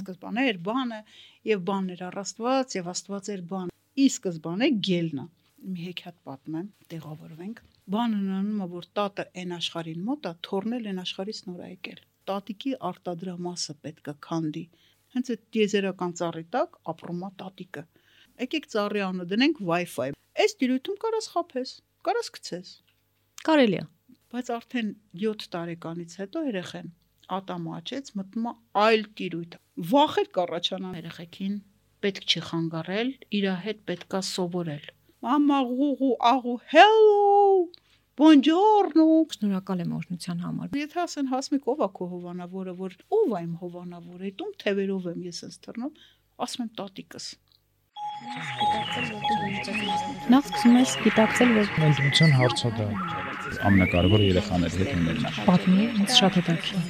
սկզբանե էր բանը եւ բանն էր առաստված եւ աստված էր բան։ Ի սկզբանե գելնա։ Մի հեքիաթ պատմեմ, տեղավորվենք։ Բանը նանում է, որ տատը այն աշխարհին մոտ է, թորնել այն աշխարհից նոր եկել։ Տատիկի արտադրամասը պետք է քանդի։ Հենց այդ դիեզերական ծառի տակ ապրում է տատիկը։ Եկեք ծառի անունը դնենք Wi-Fi։ Այս դիրույթում կարաս խափես, կարաս գցես։ Կարելի է։ Բայց արդեն 7 տարեկանից հետո երեխեն ատամը աճեց, մտնում է այլ տիրույթ։ Վախեր կառաջանան երեխեքին, պետք չի խանգարել, իր հետ պետքա սովորել։ Մամա ղուղու աղու hello Բոնջորնո։ Շնորհակալ եմ օրհնության համար։ Եթե ասեն հասմիկ ով է քո հովանավորը, որ ով է իմ հովանավորը, դու թևերով եմ ես ինձ թռնում, ասում եմ տատիկս։ Նախ սկսում ես գիտակցել, որ Ընդունության հարցը դա ամենակարևորը երեխաների հետ ունենալն է։ պատմի, ինձ շատ հետաքրքիր։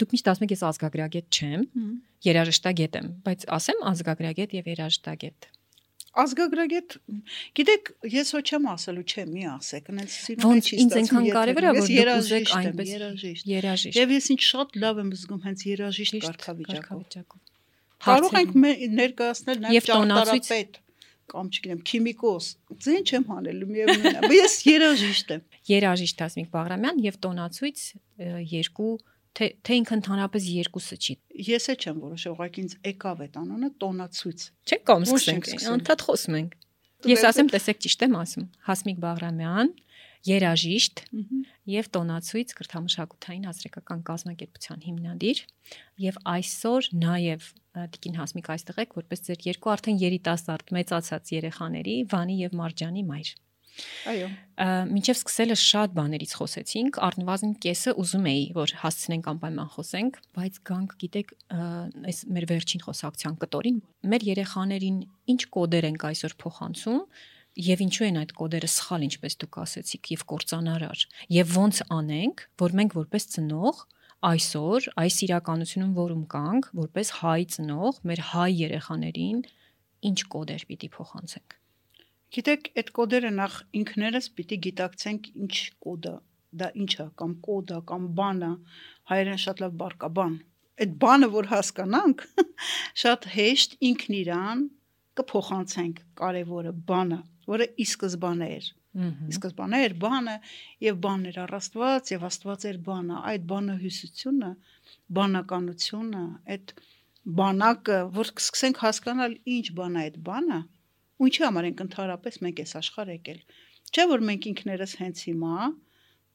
Դուք միշտ ասում եք ես ազգագրագետ չեմ, երաժշտագետ եմ, բայց ասեմ ազգագրագետ եւ երաժշտագետ։ Ազգագրագետ, գիտեք, ես ոչ չեմ ասելու, չէ, մի ասեք, այնց սիրուն Ոնց ինձ այնքան կարևոր է, որ դուք ուզեք այնպես երաժիշտ։ երաժիշտ։ Եվ ես ինչ շատ լավ եմ զգում հենց երաժիշտ կարգավիճակով։ Կարող ենք ներկայացնել նաև ճարտարապետ կամ չգիտեմ, քիմիկոս։ Ձեն չեմ հանելու միևնույնն է։ Ես երաժիշտ եմ։ երաժիշտ Հասմիկ Բաղրամյան եւ տոնացույց երկու թե թե ինքը ընդհանրապես երկուսը չի։ Ես է չեմ որոշել, ուղղակի ինձ եկավ այդ անունը տոնացույց։ Չէ՞ կամ սկսենք։ Անդադ խոսում ենք։ Ես ասեմ, տեսեք ճիշտ եմ ասում։ Հասմիկ Բաղրամյան, երաժիշտ եւ տոնացույց կրթամշակութային ազրեկական կազմակերպության հիմնադիր եւ այսօր նաեւ Տիկին Հասմիկ այստեղ եք որպես ձեր երկու արդեն երիտասարդ մեծացած երեխաների Վանի եւ Մարջանի մայր։ Այո։ Մինչև սկսելը շատ բաներից խոսեցինք, առնվազն կեսը ուզում էի, որ հասցնենք անպայման խոսենք, բայց գանք, գիտեք, այս մեր վերջին խոսակցության կտորին, մեր երեխաներին ինչ կոդեր ենք այսօր փոխանցում Եվ ինչու են այդ կոդերը սխալ, ինչպես դուք ասեցիք, եւ կործանարար։ Եվ ոնց անենք, որ մենք որպես ծնող այսօր այս իրականությունում որում կանք, որպես հայ ծնող, մեր հայ երեխաներին ինչ կոդեր պիտի փոխանցենք։ Գիտեք, այդ կոդերը նախ ինքներս պիտի գիտակցենք ինչ կոդը, դա ինչ է, կամ կոդը, կամ բանը, հայերեն շատ լավ բառ կա բան։ Այդ բանը որ հասկանանք, շատ հեշտ ինքն իրան կփոխանցենք կարևորը բանը, որը ի սկզբանե էր։ Ի սկզբանե էր բանը եւ բանն էր առաստված եւ աստված էր բանը, այդ բանը հյուսությունը, բանականությունը, այդ բանակը, որ սկսենք հասկանալ ինչ բան է այդ բանը, ու ինչի համար ենք ընդհանրապես մենք այս աշխարհ եկել։ Չէ որ մենք ինքներս հենց հիմա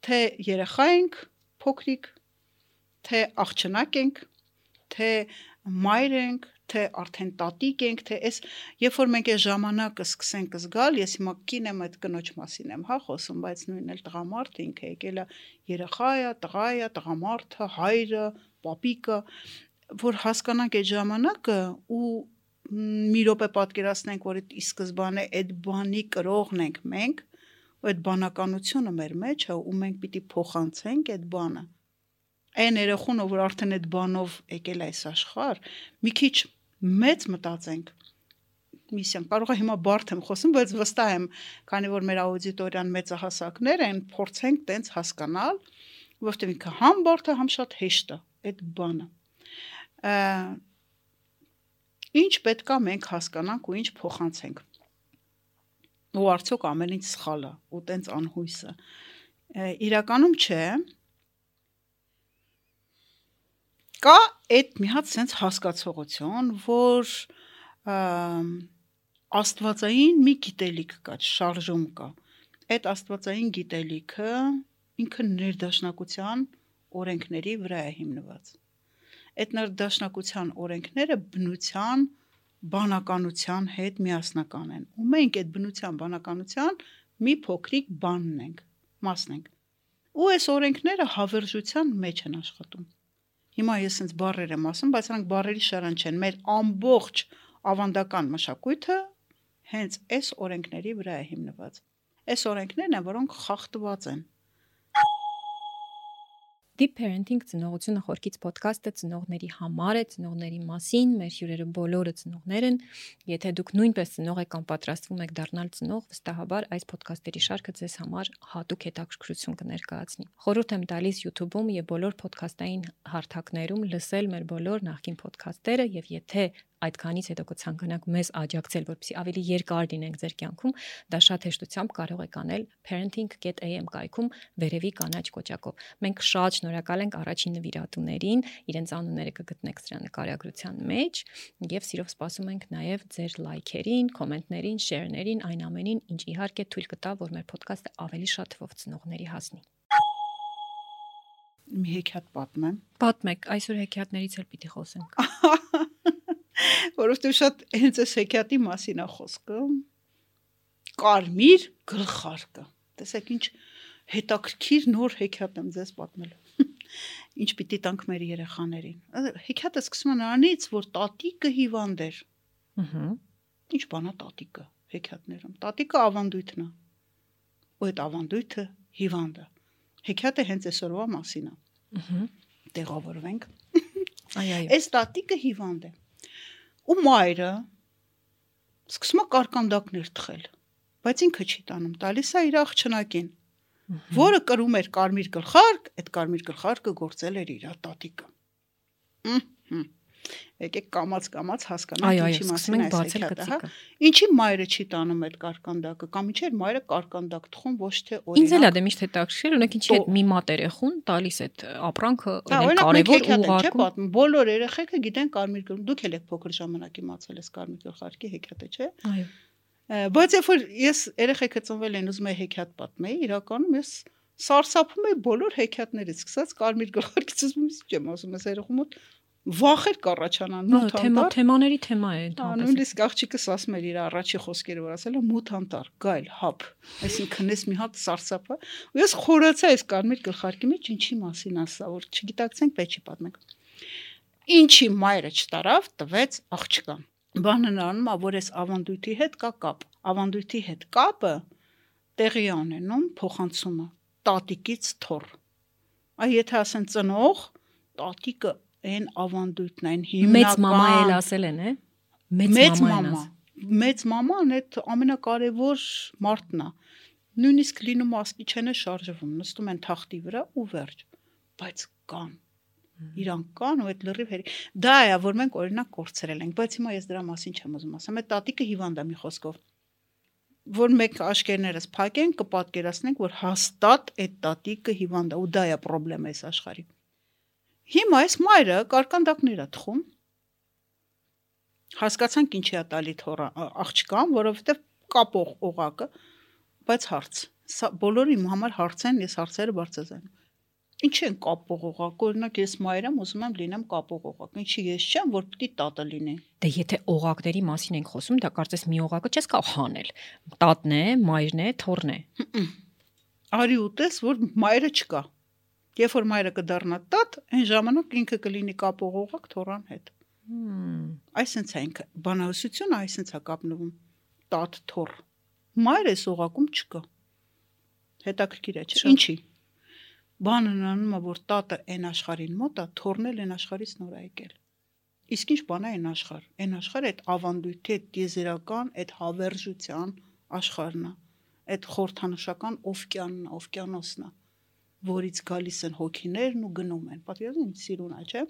թե երեխա ենք փոքրիկ, թե աղջնակ ենք, թե մայր ենք, թե արդեն տատիկ ենք, թե այս երբ որ մենք այս ժամանակը սկսենք զգալ, ես հիմա կին եմ այդ կնոջ մասին եմ, հա, խոսում, բայց նույնն էլ տղամարդ ինքը եկել է երեխա է, տղա է, տղամարդը, հայրը, պապիկը, որ հասկանանք այդ ժամանակը ու մի րոպե պատկերացնենք, որ այդ ի սկզբանե այդ բանի կրողն ենք մենք, ու այդ բանականությունը մեր մեջ է ու մենք պիտի փոխանցենք այդ բանը այն երախունը որ արդեն այդ բանով եկել է այս աշխարհ մի քիչ մեծ մտածենք միսիան կարող է հիմա բարդ եմ խոսում բայց վստահ եմ քանի որ մեր աուդիտորիան մեծահասակներ են փորձենք տենց հասկանալ որովհետեւ ինքը համ բարդ է համ շատ հեշտ է այդ բանը ինչ պետքա մենք հասկանանք ու ինչ փոխանցենք ու արդյոք ամեն ինչ սխալ է ու տենց անհույս է Ա, իրականում չէ կա այդ մի հատ sense հասկացողություն, որ աստվածային մի գիտելիք կա, շարժում կա։ Այդ աստվածային գիտելիքը ինքը ներդաշնակության օրենքների վրա է հիմնված։ Այդ ներդաշնակության օրենքները բնության բանականության հետ միասնական են։ Ու մենք այդ բնության բանականության մի փոքրիկ բանն ենք, մասն ենք։ Ու այս օրենքները հավերժության մեջ են աշխատում։ Հիմա ես ինձ բարեր եմ ասում, բայց նրանք բարերի շարան չեն։ Մեր ամբողջ ավանդական մշակույթը հենց այս օրենքների վրա է հիմնված։ Այս օրենքներն են, որոնք խախտված են։ Deep Parenting ծնողությունը խորքից ոդկասթը ծնողների համար է, ծնողների մասին, մեր հյուրերը բոլորը ծնողներ են։ Եթե դուք նույնպես ծնող եք կամ պատրաստվում եք դառնալ ծնող, վստահաբար այս ոդկասթերի շարքը ձեզ համար հատուկ հետաքրքրություն կներկայացնի։ Խորհուրդ եմ տալիս YouTube-ում եւ բոլոր ոդկասթային հարթակներում լսել մեր բոլոր նախկին ոդկասթերը եւ եթե այդքանից հետո կցանկանաք մեզ աջակցել, որպեսզի ավելի երկար լինենք ձեր կյանքում, դա շատ հեշտությամբ կարող եք անել parenting.am կայքում վերևի կանաչ կոճակով։ Մենք շատ շնորհակալ ենք առաջին նվիրատուներին, իրենց անունները կգտնեք սրա նկարագրության մեջ եւ սիրով սպասում ենք նաեւ ձեր լայքերին, կոմենտներին, շեյրներին, այն ամենին, ինչ իհարկե թույլ կտա, որ մեր ոդկասթը ավելի շատ թվով ծնողների հասնի։ Մի հեքիաթ պատմեմ։ Պատմեք, այսօր հեքիաթներից էլ պիտի խոսենք։ Որովհետեւ շատ հենց այս հեքիաթի մասին է խոսքը։ Կարմիր գլխարկը։ Տեսեք ինչ հետաքրքիր նոր հեքիաթ եմ ձեզ պատմելու ինչ պիտի տանք մեր երեխաներին։ Հեքիաթը սկսում է նրանից, որ տատիկը հիվանդ էր։ Ահա։ Ինչ բանա տատիկը հեքիաթներում։ Տատիկը ավանդույթն է։ Ու այդ ավանդույթը հիվանդը։ Հեքիաթը հենց այսօրվա մասին է։ Ահա։ Տեղավորվենք։ Այ այ։ Այս տատիկը հիվանդ է։ Ու մայրը սկսում է կարկանդակներ թխել։ Բայց ինքը չի տանում, տալիս է իր աղջնակին որը կրում էր կարմիր գլխարկ, այդ կարմիր գլխարկը գործել էր իր տատիկը։ Ահա։ Եկեք կամած կամած հասկանանք ինչի մասին է բացել հա։ Ինչի մայրը չի տանում այդ կարկանդակը, կամ ինչեր մայրը կարկանդակ թխում ոչ թե օրինակ։ Ինձ էլ է դե միշտ հետաքրքրել, օրինակ ինչի հետ մի մատ երեխուն տալիս այդ ապրանքը օրինակ կարևոր ուղարկում։ Բոլոր երեխեքը գիտեն կարմիր գլխարկ։ Դուք էլ եք փոքր ժամանակ իմացել ես կարմիր գլխարկի հեքիաթը, չէ՞։ Այո Բայց երբ որ ես երեխեքը ծնվել են ուզում եմ հեքիաթ պատմեի, իրականում ես սարսափում եմ բոլոր հեքիաթներից, սկսած կարմիր գլխարկից ուզում եմ չեմ ասում ես երեխու մոտ վախեր կառաջանան մութ թեմա թեմաների թեմա է ընդհանրապես նույնիսկ աղջիկս ասում էր իր առաջի խոսքերը որ ասել է մութ անտար գայլ հապ այսինքն ես մի հատ սարսափը ու ես խորացա այս կարմիր գլխարկի մեջ ինչի մասին ասա որ չգիտակցենք պետք չի պատմենք ինչի մայրը չտարավ տվեց աղջկան բանը նրանում է, որ այս ավանդույթի հետ կա կապ։ Ավանդույթի հետ կապը տեղի ունենում փոխանցումը տատիկից թոր։ Այ եթե ասեն ծնող, տատիկը այն ավանդույթն այն հիմնական Մեծ մամա էլ ասել են, է։ Մեծ մամա։ Մեծ մաման այդ ամենակարևոր մարդն է։ Նույնիսկ լինում ասկի չեն շարժվում, նստում են թախտի վրա ու վերջ։ Բայց կան Իրանք կան ու այդ լրիվ հերի։ Դա է, որ մենք օրինակ կորցրել ենք, բայց հիմա ես դրա մասին չեմ ուզում ասեմ։ Այդ տատիկը հիվանդ է մի խոսքով։ Որ մեկ աշկերներս փակեն, կպատկերացնենք, որ հաստատ այդ տատիկը հիվանդ է ու դա է խնդրեմը այս աշխարհի։ Հիմա այս մայրը կարկանդակներ է թխում։ Հասկացանք ինչի է տալի թորա աղջկան, որովհետև կապող օղակը, բայց հարց։ Սա բոլորի համար հարց են, ես հարցերը բարձրացնում Ինչ են կապող օղակ։ Օրինակ ես մայրեմ, ուզում եմ լինեմ կապող օղակ։ Ինչի ես չեմ, որ պիտի տատը լինի։ Դե եթե օղակների մասին ենք խոսում, դա կարծես մի օղակը չես կարող հանել։ Տատն է, մայրն է, թորն է։ Արի ուտես, որ մայրը չկա։ Երբ որ մայրը կդառնա տատ, այն ժամանակ ինքը կլինի կապող օղակ թորան հետ։ Այսինքն է ինքը բանալսությունը այսինքն է կապնվում տատ թոր։ Մայրը սողակում չկա։ Հետաքրքիր է, չէ՞։ Ինչի՞ բանը նրանում է որ տատը այն աշխարհին մոտ է թորնել այն աշխարհից նոր եկել իսկ ինչ բան է այն աշխարհ այն աշխարհը այդ ավանդույթի այդ տիեզերական այդ հավերժության աշխարհն է այդ խորթանշական օվկիանն է օվկիանոսն է որից գալիս են հոգիներն ու գնում են պատկերացնում սիրուն է. Չէ՞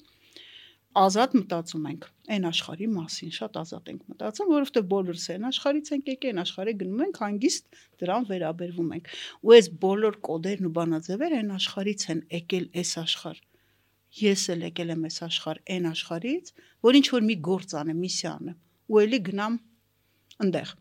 ազատ մտածում ենք այն աշխարհի մասին, շատ ազատ ենք մտածում, որովհետեւ բոլորս այն աշխարհից ենք եկել, այն աշխարհի գնում ենք, հանգիստ դրան վերաբերվում ենք։ Ու այս բոլոր կոդերն ու բանաձևերը այն աշխարհից են եկել այս աշխարհ։ Ես էլ եկել եմ այս աշխարհ, այն աշխարհից, որ ինչ որ մի գործ անեմ, միսիա անեմ, ու ելի գնամ այնտեղ։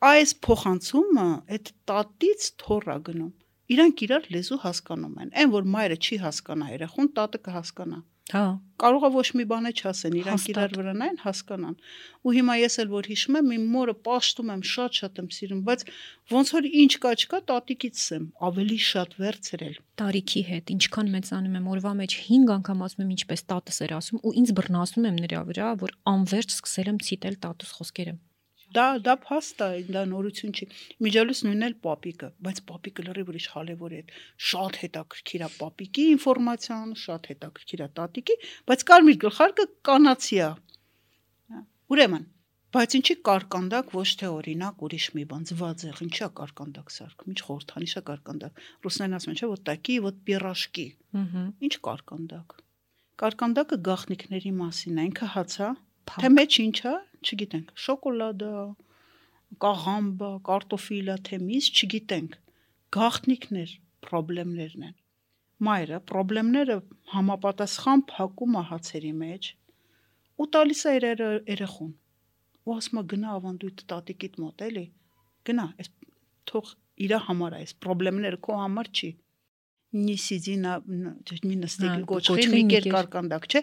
Այս փոխանցումը այդ տատից թորա գնում։ Իրանք իրար լեզու հասկանում են։ Այն որ մայրը չի հասկանա երախուն, տատը կհասկանա։ Հա։ Կարող է ոչ մի բան չասեն, իրանք իրար վրան այն հասկանան։ Ու հիմա ես էլ որ հիշում եմ, իմ մորը պաշտում եմ, շատ-շատ եմ սիրում, բայց ոնց որ ինչ կա չկա, տատիկից եմ ավելի շատ վերցրել։ Տարիքի հետ, ինչքան մեծանում եմ, օրվա մեջ 5 անգամ ասում եմ ինչպես տատս էր ասում ու ինձ բռնասում եմ նրա վրա, որ անverջ սկսել եմ ցիտել տատուս խոսքերը դա դա փաստ է, դա նորություն չի։ Միջալուց նույնն էլ պապիկը, բայց պապիկը լրիվ ուրիշ խալևոր է։ Շատ հետաքրքիր է պապիկի ինֆորմացիան, շատ հետաքրքիր է տատիկի, բայց կարմիր գլխարկը կանացի է։ Ուրեմն, բայց ինչի կարկանդակ ոչ թե օրինակ ուրիշ մի բան, զվաձեղ, ինչա կարկանդակ սարք, ինչ խորթանիշա կարկանդակ։ Ռուսներն ասում են, չէ՞, որ տակի, որ պիրաշկի։ Ինչ կարկանդակ։ Կարկանդակը գախնիկների մասին է, ինքը հաց է, հա թե մեջ ինչա, չգիտենք։ Շոկոլադա, կաղամբա, կարտոֆիլա, թե միս, չգիտենք։ Գախնիկներ, խնդիրներն են։ Մայրը խնդիրները համապատասխան փակում է հացերի մեջ ու տալիս է իր երեխուն։ Ու ասում է գնա ավանդույթ տատիկիդ մոտ էլի։ Գնա, այս թող իր համար է, այս խնդիրները քո համար չի նիսիդինա մի նստիկ Հա, գոչխի գոչխի մի մի կեր կարկանդակ, չէ։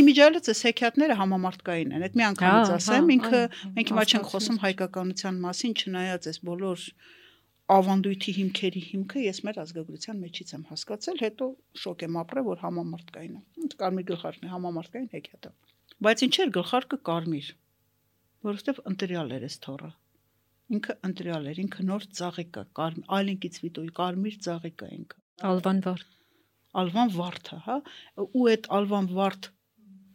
Իմիջալից է սեքյատները համամարտկային են։ Այդ մի անգամից Հա, ասեմ, հա, ինքը հա, մենք հիմա չենք խոսում հայկականության մասին, չնայած այս բոլոր ավանդույթի հիմքերի հիմքը ես մեր ազգագրության մեջից եմ հասկացել, հետո շոկ եմ ապրել, որ համամարտկային է։ կարմիր գլխարկն է համամարտկային հեքիաթը։ Բայց ինչ էր գլխարկը կարմիր, որովհետև ընտրյալ էր այս թորը։ Ինքը ընտրյալ էր, ինքը նոր ծաղիկ է, կարմիր, այլինքից վիտոյի կարմիր ծաղիկ է ինքը Ալվան վար։ ալվան վարդը, հա, ու այդ ալվան վարդ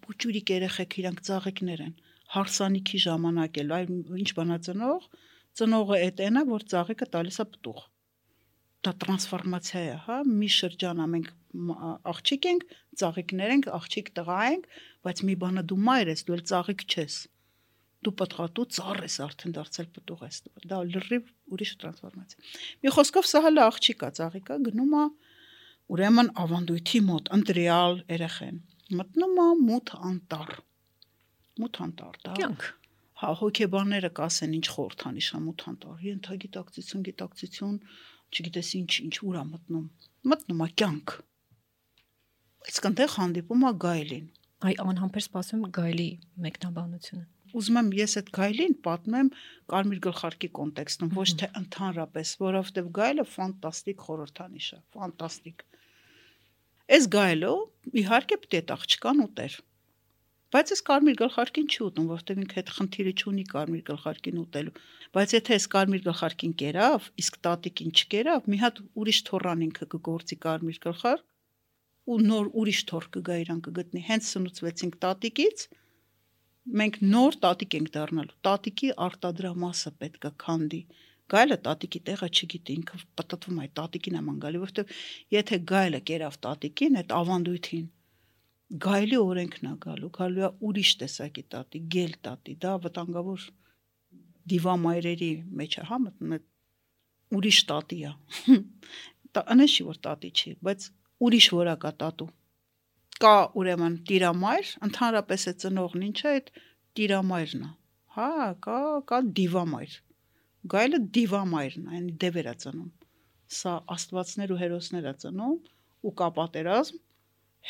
փուճուրիկ երեխեք իրանք ծաղիկներ են։ Հարսանիքի ժամանակ էլ այ ինչ բանա ծնող, ծնողը այդ այնա, որ ծաղիկը տալիս է պտուղ։ Դա տրանսֆորմացիա է, հա, մի շրջան ամենք աղջիկ ենք, ծաղիկներ ենք, աղջիկ տղա ենք, բայց մի բանը դու մայր ես, դու էլ ծաղիկ չես։ Դու պատղատու ծառ ես արդեն դարձել պտուղ ես։ Դա լրիվ ուրիշ տրանսֆորմացիա։ Մի խոսքով սա հələ աղջիկա, ծաղիկա գնում է ուրեմն ավանդույթի մոտ ընտրյալ երեխեն մտնում է մութ անտառ մութ անտառ դա Կյանք։ հա հոգեբանները կասեն ինչ խորթանիշ է մութ անտառ ենթագիտակցություն գիտակցություն չգիտես ինչ ինչ ուր է մտնում մտնում է կյանք բայց կնդեղ հանդիպում է գայլին Այ անհամբեր սպասում գայլի մեկնաբանությունը։ ուզում եմ ես այդ գայլին պատմեմ կարմիր գլխարկի կոնտեքստում, ոչ թե ընդհանրապես, որովհետև գայլը ֆանտաստիկ խորհրդանիշ է, ֆանտաստիկ։ Այս գայլը իհարկե պետք է աղջկան ուտեր։ Բայց այս կարմիր գլխարկին չի ուտում, որովհետև ինքը այդ խնդիրը չունի կարմիր գլխարկին ուտելու։ Բայց եթե այս կարմիր գլխարկին կերավ, իսկ տատիկին չկերավ, մի հատ ուրիշ թորան ինքը կգործի կարմիր գլխարկ ու նոր ուրիշ թոր կգա իրան կգտնի։ Հենց սնուցվեցինք տատիկից, մենք նոր տատիկ ենք դառնալու։ Տատիկի արտադրամասը պետք է քանդի։ Գայլը տատիկի տեղը չգիտի, ինքը պատտվում է տատիկին աման գալի, որովհետև եթե գայլը կերավ տատիկին, այդ ավանդույթին, գայլի օրենքն է գալու, գալու է ուրիշ տեսակի տատի, գել տատի, դա վտանգավոր դիվամայրերի մեջ է, հա, մտնում է ուրիշ տատի է։ Դա անեշի որ տատի չի, բայց ուրիշ որակա տատու կա ուրեմն տիրամայր, ընդհանրապես է ծնողն ինչ է այդ տիրամայրն է։ Հա, կա կա դիվամայր։ Գայլը դիվամայրն է, այնի դևեր է ծնում։ Սա աստվածներ ու հերոսներ է ծնում ու կա պատերազմ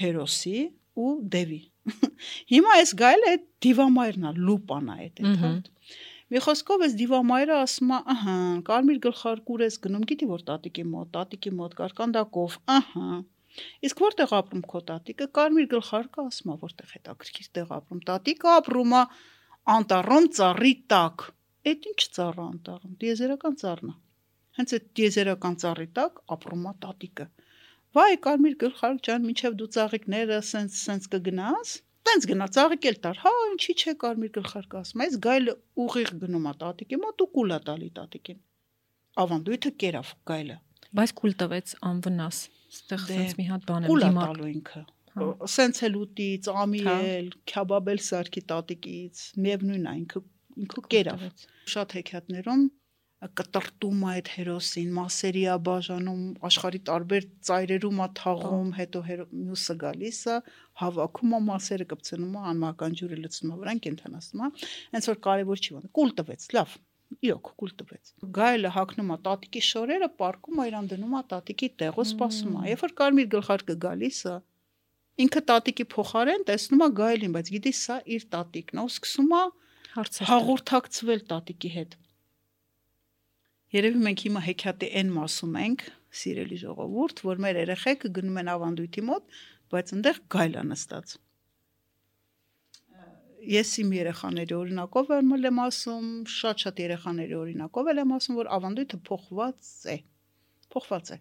հերոսի ու դևի։ Հիմա այս գայլը այդ դիվամայրն է, լուպան է այդ այդ։ Մի խոսքով այս դիվամայրը ասում է, ահա, կարմիր գլխարկուր ես գնում, գիտի որ տատիկի մոտ, տատիկի մոտ կարկանդակով, ահա։ Իսկ որտեղ ապրում քո տատիկը? Կարմիր գլխարկը ասում է, որտեղ հետաքրքիր տեղ ապրում։ Տատիկը ապրում է անտառում ծառի տակ։ Այդ ինչ ծառ է անտառում։ Դիեզերական ծառն է։ Հենց այդ դիեզերական ծառի տակ ապրում է տատիկը։ Վայ, կարմիր գլխարկ ջան, միջև դու ծաղիկները սենց սենց կգնաս։ Տենց գնա ծաղիկ էլ տար։ Հա, ինչի՞ չէ կարմիր գլխարկը ասում։ Այս գայլը ուղիղ գնում է տատիկի մոտ ու կուլա տալի տատիկին։ Ավանդույթը կերավ գայլը։ Բայց կուլ տվեց անվնաս։ Ստեղ Դե, sense մի հատ բան եմ դիմակ։ տալու ինքը։ Հա։ Սենց էլ ուտից, ամի Հա։ էլ, քյաբաբել սարքի տատիկից, միևնույն է, ինքը ինքը կերավ։ Շատ հեքիաթներում կտրտում է այդ հերոսին, մասերի է բաժանում, աշխարի տարբեր ծայրերում է թաղում, հետո մյուսը գալիս է, հավաքում է մասերը, կպցնում է, անմահական ջուրը լցնում է վրան, կենթանացնում է, հենց որ կարևոր չի բան։ Կուլ տվեց, լավ։ Իրոք կուլ տվեց։ Գայլը հակնում է տատիկի շորերը, պարկում է իրան դնում է տատիկի տեղը, սպասում է։ Երբ որ կարմիր գլխարկը գալիս է, ինքը տատիկի փոխարեն տեսնում է գայլին, բայց գիտի սա իր տատիկն է, ու սկսում է հաղորդակցվել տատիկի հետ։ Երևի մենք հիմա հեքիաթի այն մասում ենք, սիրելի ժողովուրդ, որ մեր երեխեքը գնում են ավանդույթի մոտ, բայց այնտեղ գայլ է նստած։ ես իմ երեխաների օրինակով եմ ասում, շատ-շատ երեխաների օրինակով եմ ասում, որ ավանդույթը փոխված է։ Փոխված է։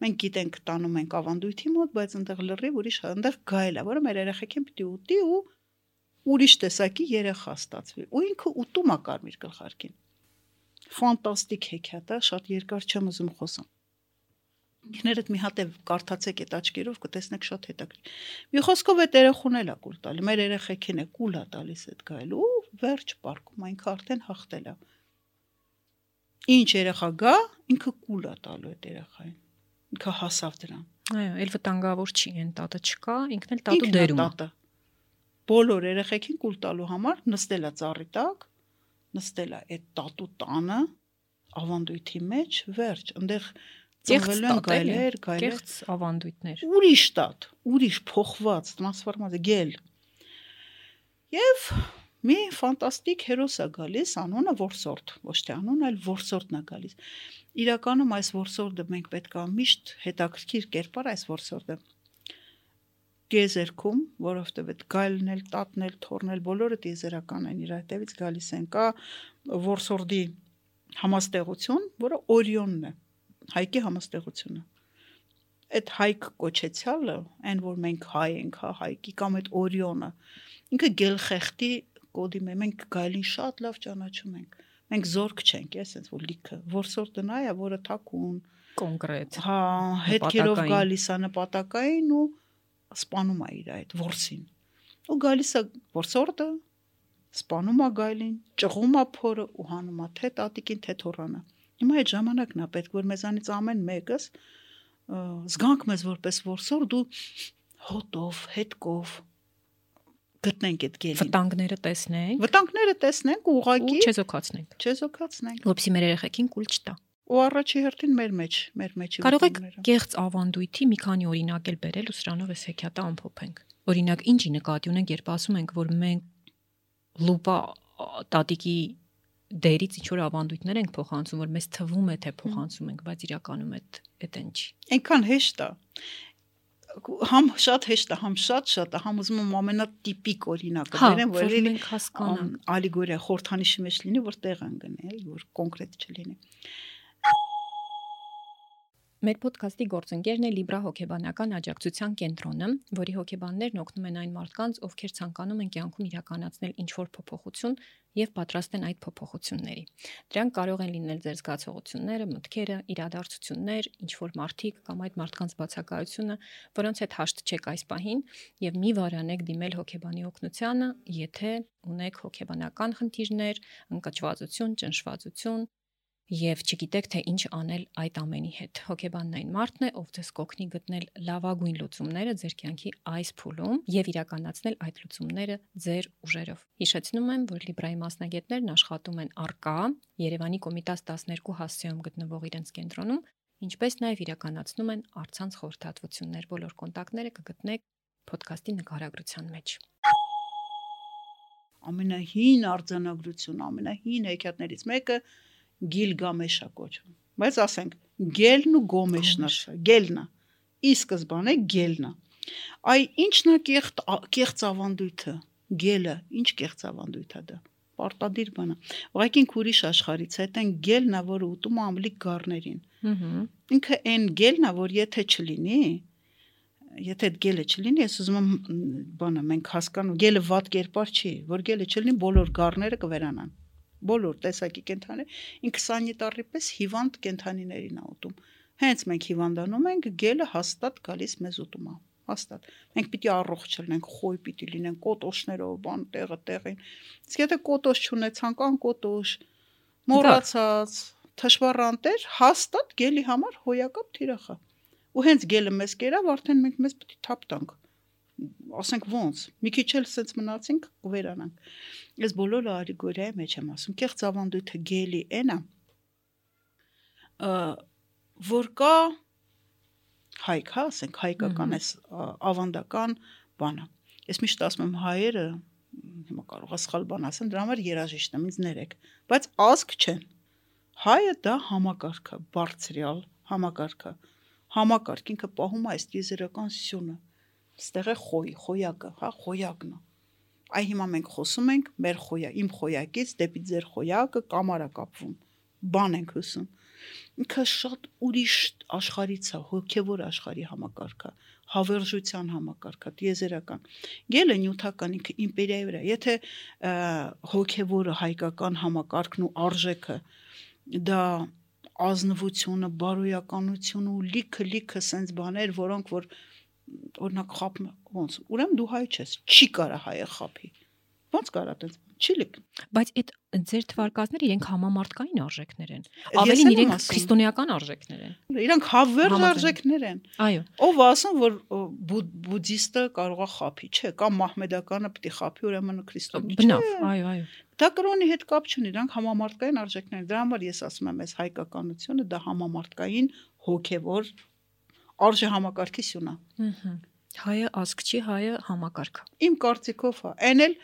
Մենք գիտենք տանում ենք ավանդույթի մոտ, բայց այնտեղ լրիվ ուրիշ, այնտեղ գայլ է, որը մեր երեխեքին պիտի ուտի ու ուրիշ տեսակի երեխա ստացվի։ Ու ինքը ուտում է կարմիր գլխարկին։ Ֆանտաստիկ հեքիաթ է, շատ երկար չեմ ուզում խոսամ ինքներդ մի հատ է կարդացեք այդ աչքերով կտեսնեք շատ հետաքրքիր։ Մի խոսքով այդ երախուն էլա կուլ տալի։ Մեր երեխեքին է կուլա տալիս այդ գայլու, վերջ պարկում, այնքը արդեն հաղթել է։ Ինչ երեխա գա, ինքը կուլա տալու այդ երեխային։ Ինքը հասավ դրան։ Այո, էլ վտանգավոր չի, այն տատը չկա, ինքն էլ տատու դերում է։ Բոլոր երեխեքին կուլ տալու համար նստել է ծառի տակ, նստել է այդ տատու տանը ավանդույթի մեջ, վերջ, այնտեղ ծնվելու են գայլեր, գայլեր, կեղծ ավանդույթներ։ Ուրիշ տատ, ուրիշ փոխված, տրանսֆորմացիա գել։ Եվ մի ֆանտաստիկ հերոս է գալիս, անունը Որսորդ, ոչ թե անունը, այլ Որսորդն է գալիս։ Իրականում այս Որսորդը մենք պետք է միշտ հետաքրքիր կերպար այս Որսորդը դիեզերքում, որովհետև այդ գայլն էլ, տատն էլ, թորն էլ բոլորը դիեզերական են, իր հետևից գալիս են։ Կա Որսորդի համաստեղություն, որը Օրիոնն է հայկի համաստեղությունը այդ հայկ կոչեցյալը, այն որ մենք հայ ենք, հա, հայկի կամ այդ օրիոնը, ինքը գելխեղտի կոդի մեջ մենք գայլին շատ լավ ճանաչում ենք։ Մենք զորք չենք, ես ասենց որ լիքը, որսոր տնայա, որը թակուն, կոնկրետ։ Հա, հետքերով գալիս է նպատակային ու սպանում է իր այդ որսին։ Ու գալիս է որսորդը, սպանում է գայլին, ճղում է փորը ու հանում է թե տատիկին, թե թորանը։ Հիմա այդ ժամանակն է պետք որ մեզանից ամեն մեկս զգանք մեզ որպես որսոր դու հոտով, հետկով գտնենք այդ գելին։ Վտանգները տեսնենք։ Վտանգները տեսնենք ու ուղակի չեզոքացնենք։ Չեզոքացնենք։ Որպեսզի մեր երեխեքին կուլ չտա։ Ու առաջի հերթին մեր մեջ, մեր մեջի Կարող եք կեղծ ավանդույթի մի քանի օրինակ էլ բերել ու սրանով էս հեքիաթը ամփոփենք։ Օրինակ, ինչի նկատի ունենք, երբ ասում ենք, որ մենք լուպա տատիկի դերից ինչ որ ավանդույթներ ենք փոխանցում, որ մեզ թվում է թե փոխանցում ենք, բայց իրականում այդ այդ են չի։ Այնքան հեշտ է համ շատ հեշտ է, համ շատ շատ է, համ ուզում եմ ամենատիպիկ օրինակը հա, բերեմ, որ մենք հասկանանք։ Ալիգորիա խորթանիշի մեջ լինի, որ տեղ են գնել, որ կոնկրետ չլինի։ Մեր ոդքասթի գործընկերն է Libra հոգեբանական աջակցության կենտրոնը, որի հոգեբաններն օգնում են այն մարդկանց, ովքեր ցանկանում են կյանքում իրականացնել ինչ-որ փոփոխություն եւ պատրաստ են այդ փոփոխությունների։ Դրանք կարող են լինել ձեր զգացողությունները, մտքերը, իրադարձություններ, ինչ-որ մարդիկ կամ այդ մարդկանց բացակայությունը, որոնց հետ հաշտ չեք այս պահին եւ մի վարանեք դիմել հոգեբանի օգնությանը, եթե ունեք հոգեբանական խնդիրներ, ընկճվածություն, ճնշվածություն, եւ չգիտեք թե ինչ անել այդ ամենի հետ։ Հոգեբանն այն մարդն է, ով ձեզ կօգնի գտնել լավագույն լուծումները ձեր կյանքի այս փուլում եւ իրականացնել այդ լուծումները ձեր ուժերով։ Հիշեցնում եմ, որ Libre-ի մասնագետներն աշխատում են արկա Երևանի Կոմիտաս 12 հասցեում գտնվող իրենց կենտրոնում, ինչպես նաեւ իրականացնում են արցանց խորհրդատվություններ։ Բոլոր կոնտակտները կգտնեք ոդքասթի նկարագրության մեջ ամենահին արձանագրություն, ամենահին հեքիաթներից մեկը Գիլգամեշա կոչվում։ Բայց ասենք Գելն ու Գոմեշն է, Գելն է։ Ի սկզբանե Գելն է։ Այ ինչն է կեղծ կեղծ ավանդույթը։ Գելը, ինչ կեղծ ավանդույթ է դա պարտադիր բան է։ Ուղղակի ինք ուրիշ աշխարից է, այդեն գելն է, որը ուտում է ամլիկ գառներին։ Ահա։ Ինքը այն գելն է, որ եթե չլինի, եթե այդ գելը չլինի, ես ուզում եմ բանը մենք հասկանում, գելը ված կերպար չի, որ գելը չլինի, բոլոր գառները կվերանան բոլոր տեսակի կենթաներ, ինքը սանիտարի պես հիվանդ կենթանիներին է ուտում։ Հենց մենք հիվանդանում ենք, գելը հաստատ գալիս մեզ ուտում է հաստատ։ Մենք պիտի առողջ լինենք, խոյ պիտի լինենք, կոտոշներով, բան տեղը տեղին։ Իսկ եթե կոտոշ չունեցանք, ան կոտոշ, մոռացած, թշվառանտեր, հաստատ գելի համար հոյակապ թիրախա։ Ու հենց գելը մեզ կերավ, արդեն մենք մեզ պիտի թափ տանք ասենք ոնց մի քիչ էլ սենց մնացինք վերանանք ես բոլորը ալեգորիայի մեջ եմ ասում կեղծ ավանդույթը գելի էնա որ կա հայք հա ասենք հայկական էս ավանդական բանը ես միշտ ասում եմ հայերը հիմա կարող է սխալ բան ասեմ դրա համար երաժիշտ եմ ինձ ներեք բայց ազգ չեն հայը դա համակարգը բարձրյալ համակարգը համակարգ ինքը պահում է այս տիեզերական սյունը ստեղ է խոյ, խոյակը, հա, խոյակն է։ Այ հիմա մենք խոսում ենք մեր խոյա, իմ խոյակից դեպի ձեր խոյակը կամարա կապվում։ Բան ենք հուսում։ Ինքը շատ ուրիշ աշխարից է, հոգևոր աշխարհի համակարգը, հավերժության համակարգը, դիեզերական։ Գելը նյութական ինքը իմպերիայի վրա։ Եթե հոգևորը հայկական համակարգն ու արժեքը դա ազնվությունը, բարոյականությունը ու լիքը լիքը sense բաներ, որոնք որ օրինակ խափ ոնց ուրեմն դու հայ ես չի կարա հայը խափի ոնց կարա տենց չի լիք բայց այդ ձեր թվարկածները իրենք համամարտկային արժեքներ են ավելին իրենք քրիստոնեական արժեքներ են իրանք հավերժ արժեքներ են այո ով ասում որ բուդդիստը կարողա խափի չէ կամ մահմեդականը պիտի խափի ուրեմն քրիստոնի չէ բնավ այո այո դա կրոնի հետ կապ չունի իրանք համամարտկային արժեքներ դրա համար ես ասում եմ այս հայկականությունը դա համամարտկային հոգևոր արժե համակարգի սյունա։ Ահա։ Հայը ազգ չի, հայը համակարգ։ Իմ կարծիքով հա, այն էլ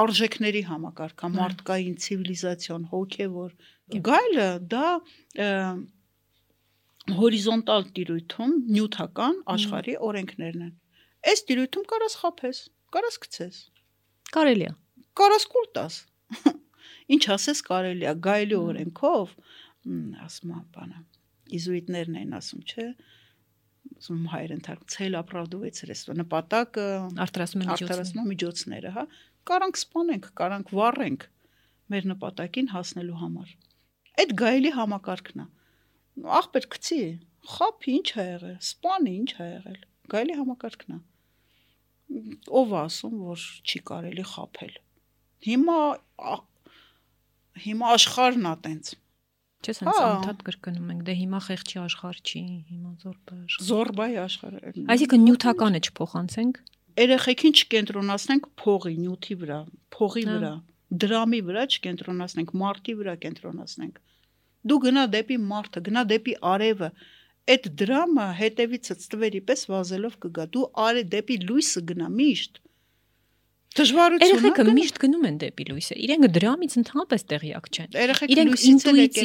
արժեքների համակարգ, մարդկային ցիվիլիզացիոն, հոգևոր։ Գայլը դա հորիզոնտալ տիրույթում նյութական աշխարհի օրենքներն են։ Այս տիրույթում կարաս խափես, կարաս գցես։ Կարելի է։ Կարաս կուլ տաս։ Ինչ ասես կարելի է գայլի օրենքով, ասում եմ բանը։ Իզուիտներն են ասում, չէ՞ ասում հայերեն թարգ ցել ապրավդուվեց ռեստո նպատակը արտարացման միջոցները, հա, կարանք սպանենք, կարանք վառենք մեր նպատակին հասնելու համար։ Այդ գայելի համակարգն է։ Աղբեր գցի, խափի ինչ ա եղել, սպանի ինչ ա եղել։ Գայելի համակարգն է։ Ով ասում, որ չի կարելի խափել։ Հիմա հիմա աշխարհն է տենց Չէ, սենց անդադ կրկնում ենք, դե հիմա խեղճի աշխարհ չի, հիմա զորբայ աշխարհ։ Զորբայ աշխարհ։ Այսինքն նյութականը չփոխանցենք։ Երեխեքին չկենտրոնացնենք փողի, նյութի վրա, փողի վրա, դրամի վրա չկենտրոնացնենք, մարտի վրա կենտրոնացնենք։ Դու գնա դեպի մարտը, գնա դեպի արևը, այդ դրամը հետևից ծտվերի պես վազելով կգա։ Դու արե դեպի լույսը գնա միշտ Դժվարությունը Երեխեքը միշտ գնում են դեպի լույսը։ Իրենք դրամից ընդհանրապես տեղյակ չեն։ Իրենք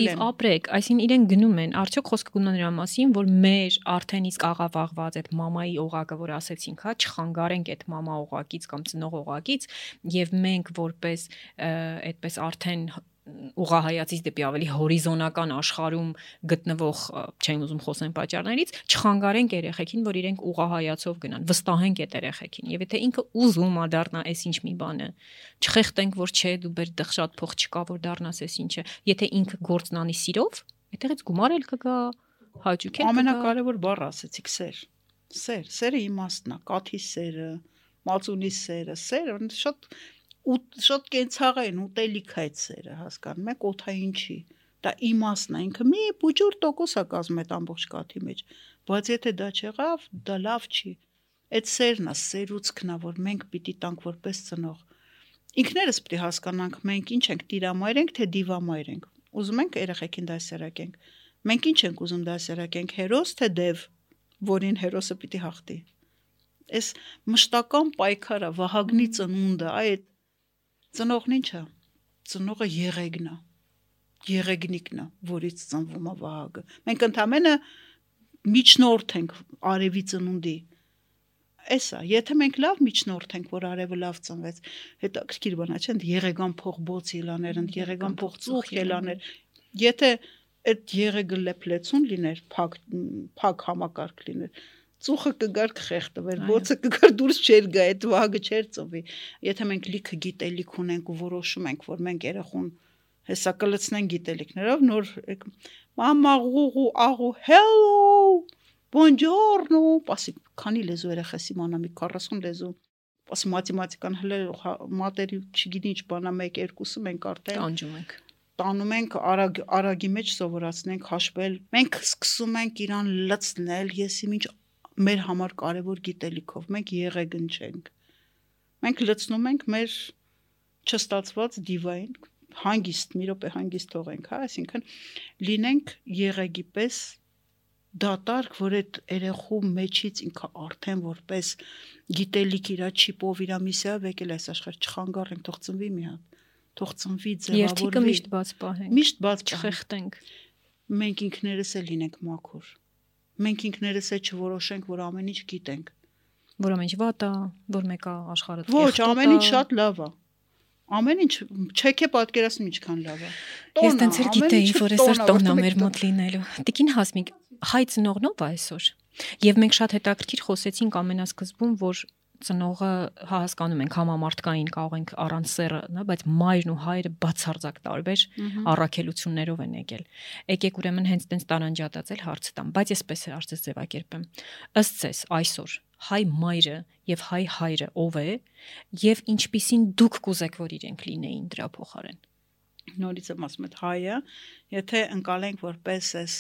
են։ ապրեք, այսինքն իրենք գնում են, արդյոք խոսքը գնում նրա մասին, որ մեր արդեն իսկ աղավաղված այդ մամայի օղակը, որ ասեցինք, հա, չխանգարենք այդ մամա օղակից կամ ծնող օղակից, եւ մենք որպես այդպես արդեն ուղահայացից դեպի ավելի հորիզոնական աշխարհում գտնվող չեմ ուզում խոսեմ պատճառներից չխանգարենք երեխեքին որ իրենք ուղահայացով գնան վստահենք այդ երեխեքին եւ եթե ինքը ուզում է դառնա այս ինչ մի բանը չխեղտենք որ չէ դու բեր դղ շատ փող չկա որ դառնաս այս ինչը եթե ինքը գործն անի սիրով այդտեղից գումար էլ կգա հաճույք էլ ամենակարևոր բառը ասեցիք սեր սեր սերը իմաստն է կաթի սերը մածունի սերը սերը շատ ու շատ կենցաղ են ուտելիք այդ սերը հասկանում եք օթային չի դա իմաստն է ինքը մի փոճուր տոկոս է կազմում այդ ամբողջ կաթի մեջ բայց եթե դա չեղավ դա լավ չի այդ սերն է սերուցքն է որ մենք պիտի տանք որպես ծնող ինքներս պիտի հասկանանք մենք ինչ ենք տիրամայր ենք թե դիվամայր ենք ուզում ենք երեխեքին դասերակենք մենք ինչ ենք ուզում դասերակենք հերոս թե դև որին հերոսը պիտի հաղթի այս մշտական պայքարը վահագնի ծնունդը այդ Ծնողն ի՞նչ է։ Ծնողը եղեգն է։ Եղեգնիկն է, որից ծնվում է Վահագը։ Մենք ընդամենը միջնորդ ենք արևի ծնունդի։ Էսա, եթե մենք լավ միջնորդ ենք, որ արևը լավ ծնվեց, հետաքրքիր բանա չէ՞, եղեգան փող բոց իլաներ, ընդ եղեգան փող ծուխ ելաներ։ Եթե այդ եղեգը լեփլեցուն լիներ, փակ փակ համակարգ լիներ, ծուխը կգար կխեղտվեր, բոցը կգար դուրս չեր գա, այդ վագը չեր ծովի։ Եթե մենք լիքը գիտելիք ունենք ու որոշում ենք, որ մենք երախուն հեսա կլցնենք գիտելիքներով, նոր մամա ղուղու աղու hello buongiorno, ասի քանի լեզու երախես իմանա մի 40 լեզու ասի մաթեմատիկան հələ մատերի չգիտի ինչ բանա 1 2-ը մենք արդեն տանջում ենք տանում ենք արագ արագի մեջ սովորացնենք հաշվել մենք սկսում ենք իրան լցնել եսի ինչ մեր համար կարևոր գիտելիքով մենք եղեգն չենք մենք լցնում ենք մեր չստացված դիվային հանգիստ մի րոպե հանգիստ թողենք հա այսինքն լինենք եղեգի պես դատարկ որ այդ երեխու մեջից ինքը արդեն որպես գիտելիք իրա չիպով իրա միսիայով եկել այս աշխարհ չխանգարենք թող ծնվի մի հատ թող ծնվի ձևավորվի երթիկը միշտ բաց պահենք միշտ բաց չխեղտենք մենք ինքներս էլ լինենք մաքուր մենք ինքներս է չորոշենք, որ ամեն ինչ գիտենք։ որ ամեն ինչ վատ է, որ մեկը աշխարհը Ոչ, ամեն ինչ շատ լավ է։ Ամեն ինչ չեք է պատկերացնում ինչքան լավ է։ Ես տենց էլ գիտեի, որ այսօր տոնն է մեր մոտ լինելու։ Տիկին Հասմիկ, հայ ծնողնով է այսօր։ Եվ մենք շատ հետաքրքիր խոսեցինք ամենասկզբում, որ ծնողը հա հասկանում ենք համամարտկային կարող ենք առանց սերը, նա, բայց մայրն ու հայրը բացարձակ տարբեր առաքելություններով են եկել։ Եկեք ուրեմն հենց տենց տարանջատածել հարցը տամ, բայց այսպես է արծես ձևակերպեմ։ Ըստ ցես այսօր հայ մայրը եւ հայ հայրը ով է եւ ինչպիսին դուք կուզեք որ իրենք լինեին դրա փոխարեն նորից եմ ասում այդ հայը եթե ընկալենք որպես էս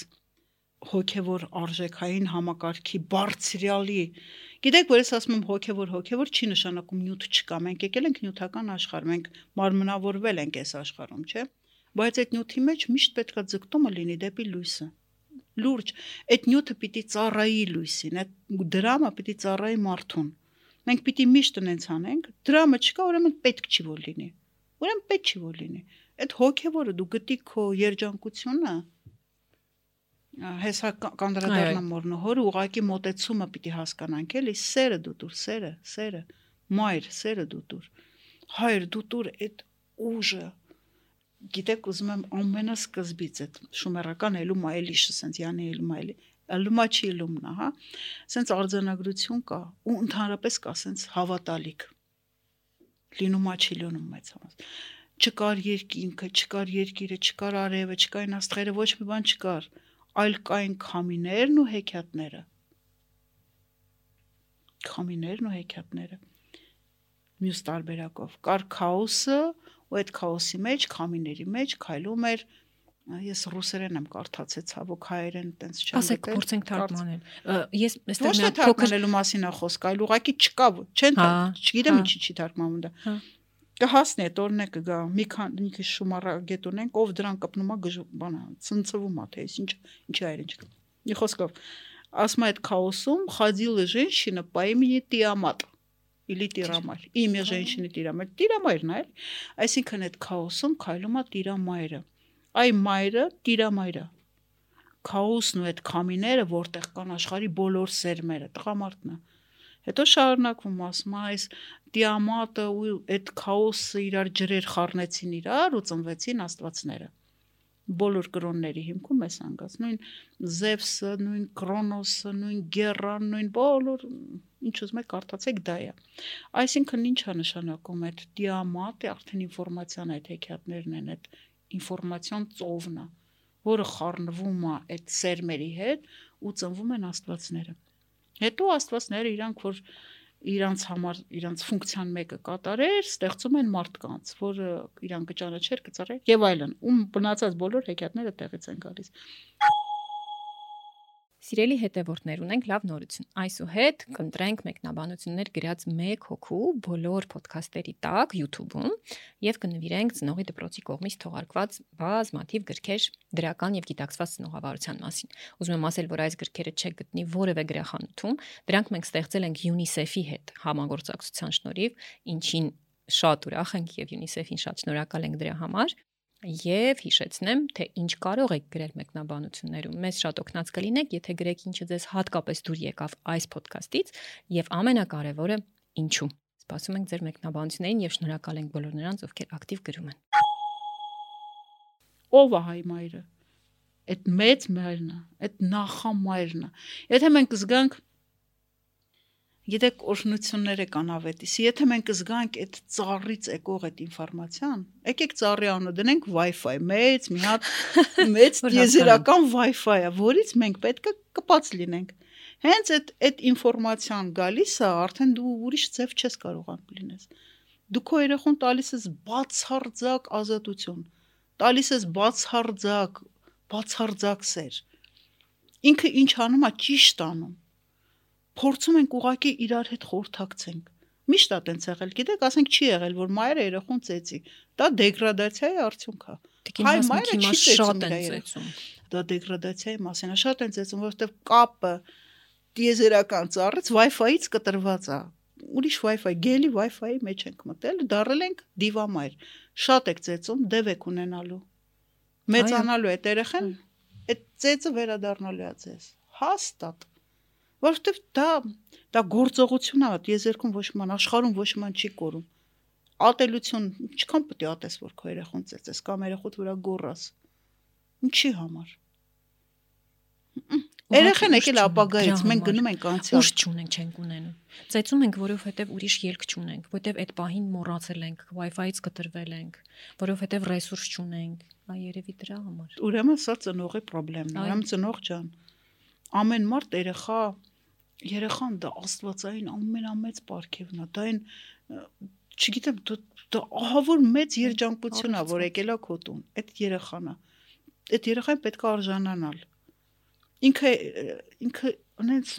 հոգևոր արժեքային համակարգի բարձրյալի գիտեք որ ես ասում եմ հոգևոր հոգևոր չի նշանակում նյութ չկա մենք եկել ենք նյութական աշխարհ մենք մարմնավորվել ենք այս աշխարհում չէ բայց այդ նյութի մեջ միշտ պետքա ձգտումը լինի դեպի լույսը լուրջ այդ նյութը պիտի ծառայի լույսին, այդ դրամը պիտի ծառայի մարդուն։ Մենք պիտի միշտ նենց անենք, դրամը չկա, ուրեմն պետք չի որ լինի։ Ուրեմն պետք չի որ լինի։ Այդ հոգևորը դու գտի քո երջանկությունը հեսա կանդրադառնամ մորնոհոր ուղակի մոտեցումը պիտի հասկանանք էլի սերը դու դուր սերը սերը մայր սերը դու դուր հայր դու դուր այդ ուժը գիտեք ուզում եմ ամենասկզբից այդ շումերական էլումա էլիշը սենց յանի էլումա էլի էլումա չի էլումնա հա սենց արձանագրություն կա ու ընդհանրապես կա սենց հավատալիք լինումա չի լինում մեծ համաս չկար երկինքը չկար երկիրը չկար արևը չկային աստղերը ոչ մի բան չկար այլ կային քամիներն ու հեքիաթները քամիներն ու հեքիաթները մյուս տարբերակով կար քաոսը ու այդ քաոսի մեջ, քամիների մեջ քայլում էր ես ռուսերեն եմ կարդացել, ցավոք հայերեն տենց չեմ գտել։ Ասեք, փորձենք թարգմանել։ Ես այստեղ մի հատ թարգմանելու մասին է խոսք, այլ ուղակի չկա, չեն, հա, չգիտեմ հա։ ինչի չի թարգմանում դա Կհասնի այդ օրնե կգա, մի քանի քիչ շումարագետ ունենք, ով դրան կպնում է բանա, ցնցվում է, թե ինչ ինչի այրեն չկա։ Մի խոսքով, ասում է այդ քաոսում ходила женщина по имени Тиамат или Տիրամայր։ Իմը женщины Տիրամայր, Տիրամայրն այլ։ Այսինքն այդ քաոսում քայլում է Տիրամայրը։ Այ մայրը Տիրամայրը։ Քաոսն ու այդ քամիները, որտեղ կան աշխարի բոլոր սերմերը, տղամարդն է։ Հետո շարունակվում ասում է այս Տիամատը ու այդ քաոսը իրար ջրեր խառնեցին իրար ու ծնվեցին աստվածները բոլոր կրոնների հիմքում էս անգած նույն Զևսը, նույն Կրոնոսը, նույն Գերան, նույն բոլոր ինչ ուզում եք կարդացեք դա է։ Այսինքն ինչա նշանակում այդ դիամատը արդեն ինֆորմացիան այդ հեքիաթներն են, այդ ինֆորմացիոն ծովն է, որը խառնվում է այդ սերմերի հետ ու ծնվում են աստվածները։ Հետո աստվածները իրանք որ իրանց համար իրանց ֆունկցիան մեկը կատարեր, ստեղծում են մարդկանց, որը իրան կճանաչեր, կծառեր եւ այլն։ Ում բնացած բոլոր հեքիաթները տեղից են գալիս։ Սիրելի հետևորդներ, ունենք լավ նորություն։ Այսուհետ կընտրենք մեկնաբանություններ գրած 1 հոգու բոլոր ոդքասթերի տակ YouTube-ում եւ կնվիրենք ծնողի դպրոցի կողմից թողարկված բազմաթիվ գրքեր դրական եւ գիտակցված ծնողավարության մասին։ Ուզում եմ ասել, որ այս գրքերը չեք գտնի որևէ գրախանութում, դրանք մենք ստեղծել ենք UNICEF-ի հետ համագործակցության շնորհիվ, ինչին շատ ուրախ ենք եւ UNICEF-ին շատ շնորհակալ ենք դրա համար Եվ հիշեցնեմ, թե ինչ կարող եք գրել մեկնաբանություններում։ Մեզ շատ օգնած կլինեք, եթե գրեք ինչը ձեզ հատկապես դուր եկավ այս ոդքասթից, եւ ամենակարևորը՝ ինչու։ Սպասում ենք ձեր մեկնաբանություններին եւ շնորհակալ ենք բոլոր նրանց, ովքեր ակտիվ գրում են։ Ո՞վ է հայ մայրը։ Այդ մեծ մայրն է, այդ նախամայրն է։ Եթե մենք զգանք Գիտեք, օրհնությունները կան ավետիս։ Եթե մենք զգանք այդ ծառից եկող այդ ինֆորմացիան, եկեք ծառի անունը դնենք Wi-Fi, մեծ, մի հատ մեծ դիեզերական Wi-Fi-ը, որից մենք պետք է կպած լինենք։ Հենց այդ այդ ինֆորմացիան գալիս է, արդեն դու ուրիշ ձև չես կարողանում լինես։ Դու քո երախոն տալիս ես բացարձակ ազատություն, տալիս ես բացարձակ, բացարձակ սեր։ Ինքը ինչ անում է, ճիշտ անում փորձում ենք ուղակի իրար հետ խորթակցենք։ Միշտ է տենց եղել, գիտեք, ասենք չի եղել, որ մայրը երախոն ծեծի։ Դա դեգրադացիայի արդյունք է։ Հայ մայրը չի շատ են ծեծում։ Դա դեգրադացիայի մասին է, շատ են ծեծում, որովհետև կապը դիեզերական ծառից Wi-Fi-ից կտրված է ուրիշ Wi-Fi, գելի Wi-Fi-ի մեջ ենք մտել, դարել ենք դիվամայր։ Շատ եք ծեծում, դև եք ունենալու։ Մեծանալու է երեխան, այդ ծեծը վերադառնալու է ձեզ։ Հաստատ որովհետև դա դա գործողություն է, եզերքում ոչ ման աշխարհում ոչ ման չի կորում։ Ատելություն, ինչքան պետք է ատես որ քո երախոն ծեծես կամ երախոտ վրա գոռաս։ Ինչի համար։ Երեխան եկել ապագայից, մենք գնում ենք անցյալ։ Ուշ չունենք, չենք ունենում։ Ծեծում ենք, որովհետև ուրիշ ելք չունենք, որովհետև այդ պահին մոռացել ենք, Wi-Fi-ից կտրվել ենք, որովհետև ռեսուրս չունենք։ Այ երևի դրա համար։ Ուրեմն սա ծնողի խնդրեմն է։ Ուրեմն ծնող ջան, ամեն մարդ երեխա երեխան դա աստվածային ամենամեծ պարգևն է։ Դա այն չգիտեմ, դա դա ահա որ մեծ երջանկություն է, որ եկել է քո տուն։ Այդ երեխան է։ Այդ երեխան պետք է արժանանալ ինքը ինքը ունենց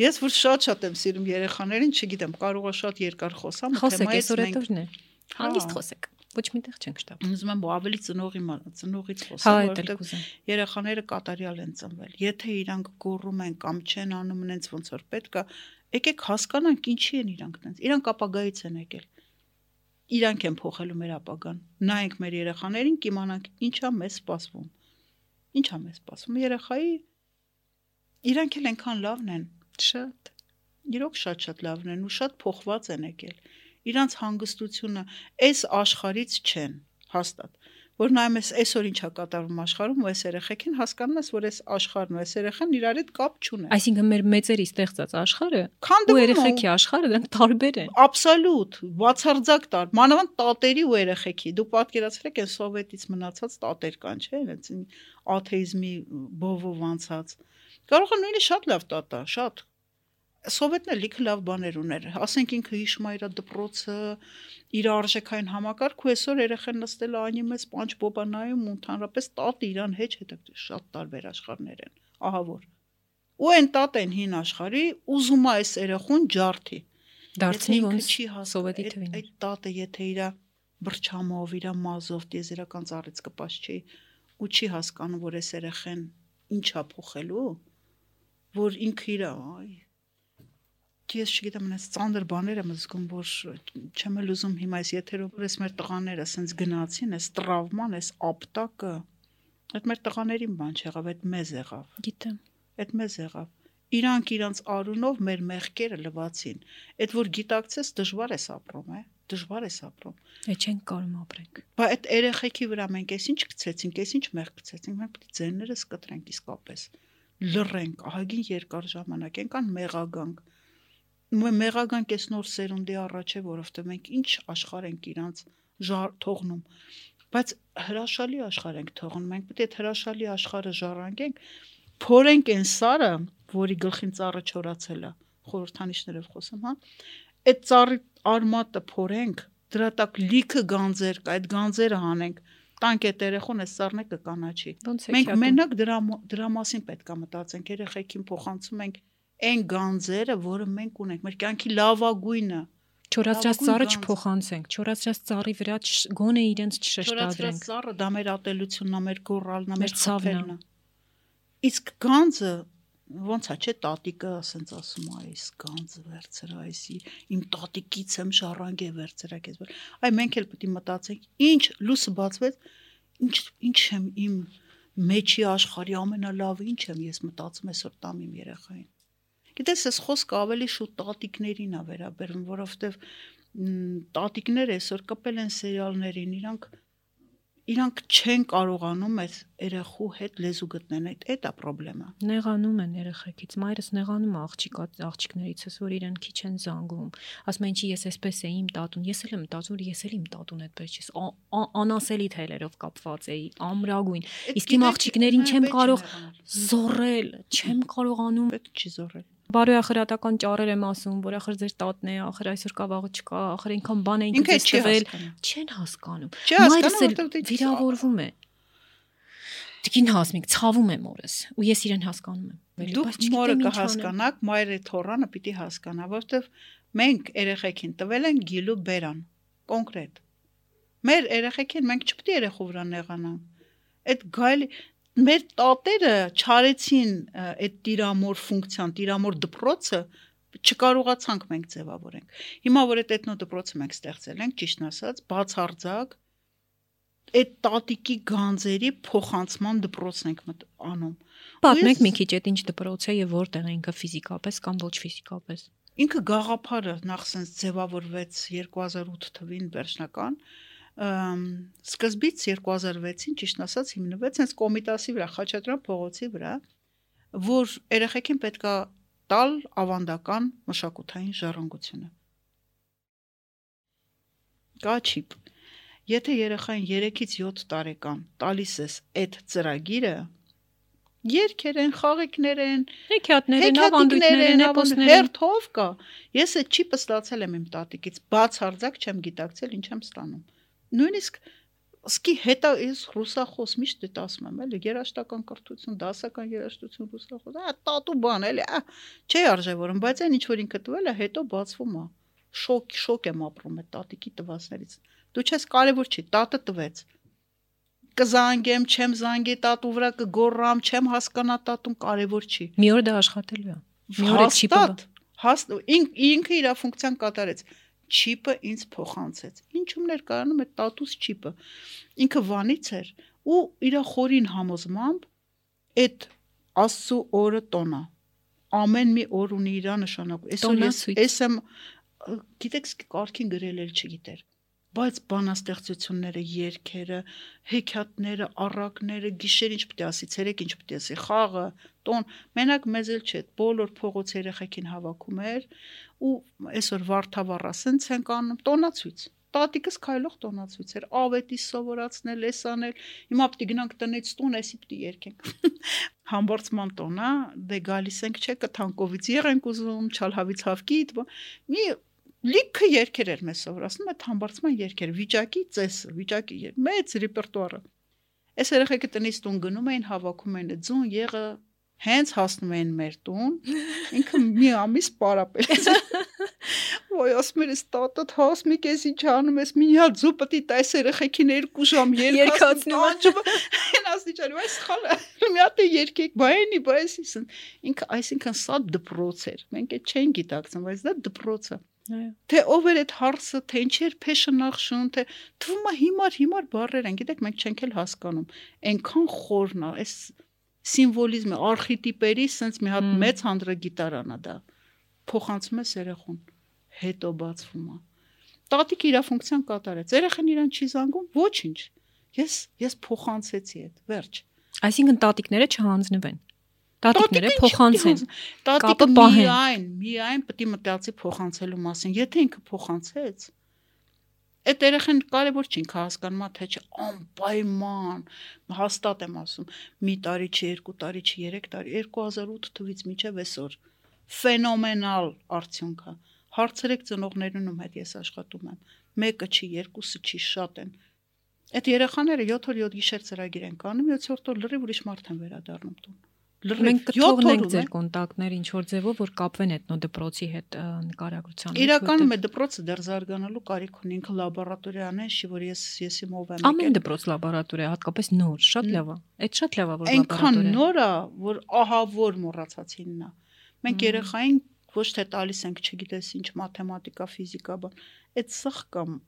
Ես որ շատ-շատ եմ սիրում երեխաներին, չգիտեմ, կարող է շատ երկար խոսամ, թեմայից մենք Խոսեք, հանգիստ խոսեք։ Ոչ միտեղ չենք շտապ։ Ուզում եմ ավելի ծնողի ծնողից խոսալ, հա, որովհետև երեխաները կատարյալ են ծնվել։ Եթե իրանք գոռում են կամ չեն անում նենց ոնց որ պետք է, եկեք հասկանանք ինչի են իրանք նենց։ Իրանք ապագայից են եկել։ Իրանք են փոխելու մեր ապագան։ Նայենք մեր երեխաներին, կիմանանք ինչա մեզ սպասվում Ինչ ա մեզ սպասում երեխայի իրանք էլ այնքան լավն են, շատ։ Իրոք շատ-շատ լավն են ու շատ փոխված են եկել։ Իրանց հանգստությունը այս աշխարից չեն, հաստատ որ նայում ես այսօր ինչա կատարվում աշխարհում ու այս երեխեքին հասկանում ես որ այս աշխարհն ու այս երեխան իրար հետ կապ չունեն այսինքն մեր մեծերի ստեղծած աշխարհը ու երեխեքի աշխարհը դրանք տարբեր են աբսոլյուտ բացարձակ տար մանավանդ տատերի ու երեխեքի դուք պատկերացրեք այն սովետից մնացած տատեր կան չէ այնց աթեիզմի բովով անցած կարող է նույնիսկ շատ լավ տատա շատ Սովետն էլ լիքը լավ բաներ ուներ։ Ասենք ինքը հիշում է իր դպրոցը, իր արժեքային համակարգ ու այսօր երեխան նստել է անի մեծ պանչ բոբանայում ու ընդհանրապես տատ իրան հետ հետաքրքիր շատ տարբեր աշխարհներ են։ Ահա որ։ Ու այն տատ են հին աշխարհի ուզում է այս երեխուն ջարդի։ Դարձնի ոնց սովետի թվին։ Այդ տատը եթե իր բրչամով, իր մազով դիեզերական ծառից կպած չի ու չի հասկանում, որ այս երեխեն ինչա փոխելու, որ ինքը իր այ ես չգիտեմ, այնս ծանր բաներ եմ զգում, որ չեմ էլ ուզում հիմա այս եթերով որ ես մեր տղաները ասենց գնացին, այս տրավման, այս ապտակը, այդ մեր տղաներին բան չեղավ, այդ մեզ եղավ։ Գիտեմ։ Այդ մեզ եղավ։ Իրանք իրանց արունով մեր մեղքերը լվացին։ Այդ որ գիտակցես դժվար է ապրում, է դժվար է ապրում։ Է չենք կարող ապրենք։ Բա այդ երեխեքի վրա մենք էս ինչ գցեցինք, էս ինչ մեղ գցեցինք, մենք պետք է ձերներս կտրենք իսկապես լռենք, ահագին երկար ժամանակ, ենքան մեղագանք, մեղագանք էս նոր սերունդի առաջ է, որովհետև մենք ինչ աշխարհ ենք իրանց թողնում բայց հրաշալի աշխարհ ենք թողնում մենք պետք է հրաշալի աշխարհը ժառանգենք փորենք այն սարը որի գլխին ծառը չորացել է խորհրդանիշներով խոսում հա այդ ծառի արմատը փորենք դրա տակ լիքը գանձեր կա այդ գանձերը հանենք տանք այդ երեխուն այս սառնը կկանաչի մենք մենակ դրա դրա մասին պետք է մտածենք երեխեքին փոխանցում ենք այն գանձերը, որը մենք ունենք, մեր կյանքի լավագույնը Չորացած ծառը չփոխանցենք, չորացած ծառի վրա գոնե իրենց չշշտադրենք։ Չորացած ծառը դա մեր ատելությունն է, մեր գորալն է, մեր ցավն է։ Իսկ գանձը ոնց է չէ տատիկը ասենց ասում է այս գանձը վերցրա այսի իմ տատիկից եմ շարանգե վերցրա քեզ այ մենք էլ պետք է մտածենք ինչ լույսը բացվեց ինչ ինչ եմ իմ մեջի աշխարհի ամենալավը ինչ եմ ես մտածում այսօր տամ իմ երեխային Գիտես, այս խոսքը ավելի շուտ տատիկներին է վերաբերում, որովհետև տատիկները այսօր կպել են սերիալներին, իրանք իրանք չեն կարողանում այս երեխու հետ լեզու գտնեն այդ այդ է խնդրեմը նեղանում են երեխեքից մայրս նեղանում է աղջիկ աղջիկներիցս որ իրեն քիչ են զանգում ասում են չի ես էսպես էի իմ տատուն ես էլ եմ մտածում որ ես էլ իմ տատուն այդպես չես անասելի թելերով կապված էի ամրագույն իսկ իմ աղջիկներին չեմ կարող զորել չեմ կարողանում պետք չի զորել բարոյախրատական ճառեր եմ ասում, որ ախր ձեր տատն է, ախր այսօր կա վաղը չկա, ախր այնքան բան են ինքս տվել, չեն հասկանում։ Մայրս էլ վիրավորվում է։ Տիկին հասմիկ ցավում է մորս, ու ես իրեն հասկանում եմ։ Դուք մորը կհասկանաք, մայրը թորանը պիտի հասկանա, որովհետև մենք երեխեքին տվել են գիլու բերան, կոնկրետ։ Մեր երեխեքին մենք չպետք է երեխու վրա նեղանանք։ Այդ գայլի մեր տատերը չարեցին այդ տիրամոր ֆունկցիան, տիրամոր դպրոցը չկարողացանք մենք ձևավորենք։ Հիմա որ այդ էթնո դպրոցը մենք ստեղծել ենք, ճիշտ ասած, բացարձակ այդ տատիկի գանձերի փոխանցման դպրոցն ենք անում։ Պատմեք մի քիչ այդ ինչ դպրոց է եւ որտեղ է ինքը ֆիզիկապես կամ ոչ ֆիզիկապես։ Ինքը գաղափարը նախ sense ձևավորվեց 2008 թվին վերջնական սկզբից 2006-ին ճիշտ ասած հիմնվեց sense կոմիտասի վրա Խաչատրյան փողոցի վրա որ երեխեքին պետքա տալ ավանդական մշակութային ժառանգությունը կա չիպ. Եթե երեխային 3-ից 7 տարեկան տալիս ես այդ ծրագիրը երկեր են, խաղիկներ են, Հեքիաթներ են, ավանդույթներ են, էպոսներ են։ հերթով կա։ Ես այդ չիպը ստացել եմ իմ տատիկից, բացարձակ չեմ գիտակցել ինչ եմ ստանում։ Նույնիսկ սկի հետա ես ռուսախոս միշտ դա ասում եմ, էլի երաշտական կրթություն, դասական երաշտություն ռուսախոս, ա տատու բան էլի, ա չի արժևորում, բայց այն ինչ որ ինքը տվել է, հետո բացվում է։ Շոկ, շոկ եմ ապրում այդ տատիկի տվածներից։ Դու չես կարևոր չի, տատը տվեց կզանգեմ, չեմ զանգի տատու վրա կգոռամ, չեմ հասկանա տատուն կարևոր չի։ Մի օր դա աշխատելու է։ Մի օր չիպը Հաստատ, հաստ ին- ինքը իր ֆունկցիան կատարեց։ Չիպը ինձ փոխանցեց։ Ինչումներ կարանում է տատուս չիպը։ Ինքը վանից էր ու իր խորին համոզմամբ այդ Աստծո օրը տոնա։ Ամեն մի օր ունի իր նշանակում։ Այսօր ես ես եմ գիտեք կարքին գրել էլ չգիտեր բայց բանաստեղծությունները, երգերը, հեքիաթները, առակները, գիշեր ինչ է ասի, ցերեկ ինչ է ասի, խաղը, տոն, մենակ մեզ էլ չէ, բոլոր փողոց երեխեքին հավաքում էր ու այսօր Վարդավառ ասենց են կանում տոնացույց։ Տատիկս քայլող տոնացույց էր, ավետի սովորացնել, էս անել։ Հիմա է գնանք տնից տուն, էսի պետք է երգենք։ Համբարձման տոնա, դե գալիս ենք չէ, կթանկովից եղենք ուզում, չալհավից հավկիտ, մի լիքը երգեր էր մեզ սովորացնում, այդ համբարձման երգեր, վիճակի ծեսը, վիճակի եր- մեծ ռեպերտուարը։ Այս երեխեքը տնից տուն գնում էին, հավաքում էին ձուն եղը, հենց հասնում էին մեր տուն։ Ինքը մի ամիս պարապել։ Ոյ ասում էր, «Ստատոտ հաս մի կես ինչ անում ես, մի հատ ձու է տես երեխեքին 2 ժամ է։ երկացնում»։ Այն ասի չար, բայց սխալ է։ Մի հատ է երկեք, բայնի, բայց իսն։ Ինքը այսինքն սա դպրոց էր։ Մենք այդ չեն գիտակցում, բայց դա դպրոց է Այո։ թե ով էր այդ հարցը, թե ինչ էր փեշնախշուն, թե թվում է հիմար հիմար բառեր են, գիտեք, մենք չենք էլ հասկանում։ Այնքան խորն է, այս սիմվոլիզմը, արխետիպերի sense մի հատ մեծ հանդրագիտարան է դա։ Փոխանցում է երեխուն, հետո բացվում է։ Տատիկ իր ֆունկցիան կատարեց։ Երեխան իրան չի զանգում, ոչինչ։ Ես ես փոխանցեցի այդ, վերջ։ Այսինքն տատիկները չհանձնվեն։ Տատիկները փոխանցեն։ Տատիկը միայն, միայն պետք է մտածի փոխանցելու մասին։ Եթե ինքը փոխանցեց, այդ երեխան կարևոր չի ինքը հասկանում, ա, թե չէ անպայման հաստատ եմ ասում, մի տարի չի, երկու տարի չի, երեք տարի, 2008 թվից մինչև այսօր ֆենոմենալ արդյունք է։ Հարցրեք ծնողներինում հետ ես աշխատում եմ։ Մեկը չի, երկուսը չի, շատ են։ Այդ երեխաները 7 օր 7 գիշեր ծրագիր են կանում, 7-րդ օր լրիվ ուրիշ մարդ են վերադառնում տուն։ Լրիվ Մենք կթողնենք ձեր կոնտակտներ ինչ որ ձևով որ կապվեն էթնոդպրոցի հետ նկարագրության մեջ, Իրականում է դպրոցը դեռ զարգանալու կարիք ունի ինքը լաբորատորիան է, շի որ ես ես իմով եմ որտեղ ամեն դպրոց լաբորատորիա հատկապես նոր, շատ լավ է։ Այդ շատ լավ է որ այնքան լաբորատորիա։ նոր է, որ ահա որ մոռացածինն է։ Մենք երեխային ոչ թե տալիս ենք, չգիտես ինչ մաթեմատիկա, ֆիզիկա, բան, այդ սխ կամ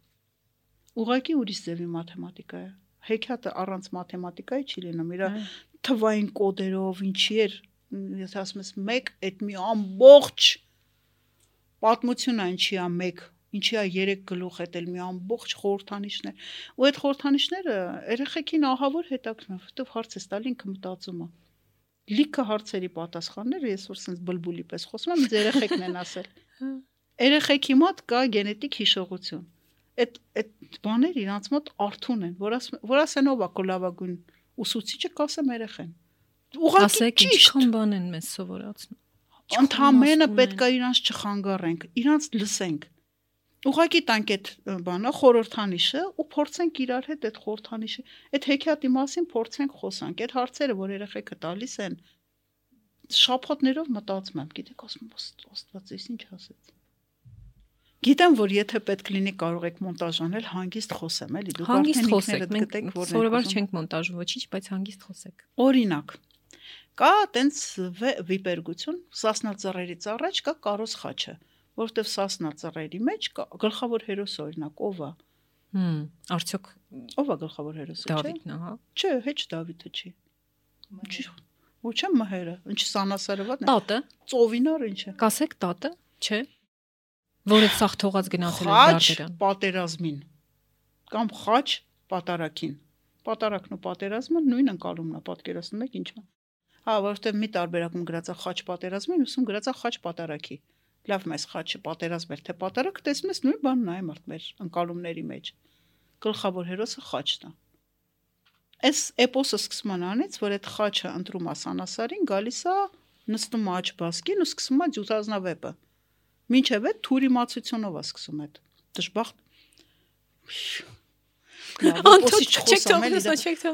ուղակի ուրիշ ձևի մաթեմատիկա է։ Հեքիաթը առանց մաթեմատիկայի չի լինում։ Իր Այո։ թվային կոդերով ինչի էր, ես ասում ես 1 այդ մի ամբողջ պատմություն է ինչի է 1 ինչի է 3 գլուխ հետ էլ մի ամբողջ խորհրդանիշներ ու այդ խորհրդանիշները երեխեքին ահավոր հետաքրքրում որովհետև հարց է տալի ինքը մտածում է լիքը հարցերի պատասխանները ես որ sense բլբուլի պես խոսում եմ ինձ երեխեքն են ասել երեխեքի մոտ կա գենետիկ հիշողություն այդ այդ բաները իրանց մոտ արթուն են որ ասեն ով է քո լավագույն ուսուցիչը կասեմ երեխեն ուղղակի ինչքան բան են մեզ սովորացնում։ ընդհանրապես իմաստուն պետք է իրանց չխանգարենք, իրանց լսենք։ Ուղղակի տանք այդ բանը խորհրդանիշը ու փորձենք իրար հետ այդ խորհրդանիշը, այդ հեքիաթի մասին փորձենք խոսանք։ Այդ հարցերը, որ երեխեքը տալիս են, շփոթներով մտածում եմ, գիտեք, ասում եմ, «Ոստ- Աստված, ես ինչ ասեց։ Գիտեմ, որ եթե պետք լինի կարող եք մոնտաժ անել, հանգիստ խոսեմ, էլի դուք արդեն ինքներդ գտեք, որ սովորաբար չենք մոնտաժում ոչինչ, բայց հանգիստ խոսեք։ Օրինակ կա տենց վիպերգություն Սասնա ծառերից առաջ կա Կարոս խաչը, որովհետև Սասնա ծառերի մեջ կա գլխավոր հերոսը օրինակ ով է։ Հմ, արդյոք Ով է գլխավոր հերոսը, չէ։ Դավիթն է, հա։ Չէ, հեչ Դավիթը չի։ Չի։ Ոչ է մհերը, ինչ սանասարված է։ Տատը, Ծովինար ինչ է։ կասեք տատը, չէ։ Որը սախ թողած գնացել է Խաչ դարտերան։ պատերազմին կամ խաչ պատարակին։ Պատարակն ու պատերազմը նույն ընկալումն է, պատկերացնում եք ինչա։ Հա, որովհետև մի տարբերակում գրած է խաչ պատերազմին, ուսում գրած է խաչ պատարակի։ Լավ, մեզ խաչը պատերազմ էր, թե պատարակ, տեսնում ես նույն բանն է մարդ մեր ընկալումների մեջ։ Գլխավոր հերոսը խաչն է։ Այս էպոսը սկսում է նրանից, որ այդ խաչը ընտրում է սանասարին, գալիս է նստում աճ բասկին ու սկսում է ջութազնավեպը։ Մինչև այդ թուրիմացությունով է սկսում այդ դժբախտ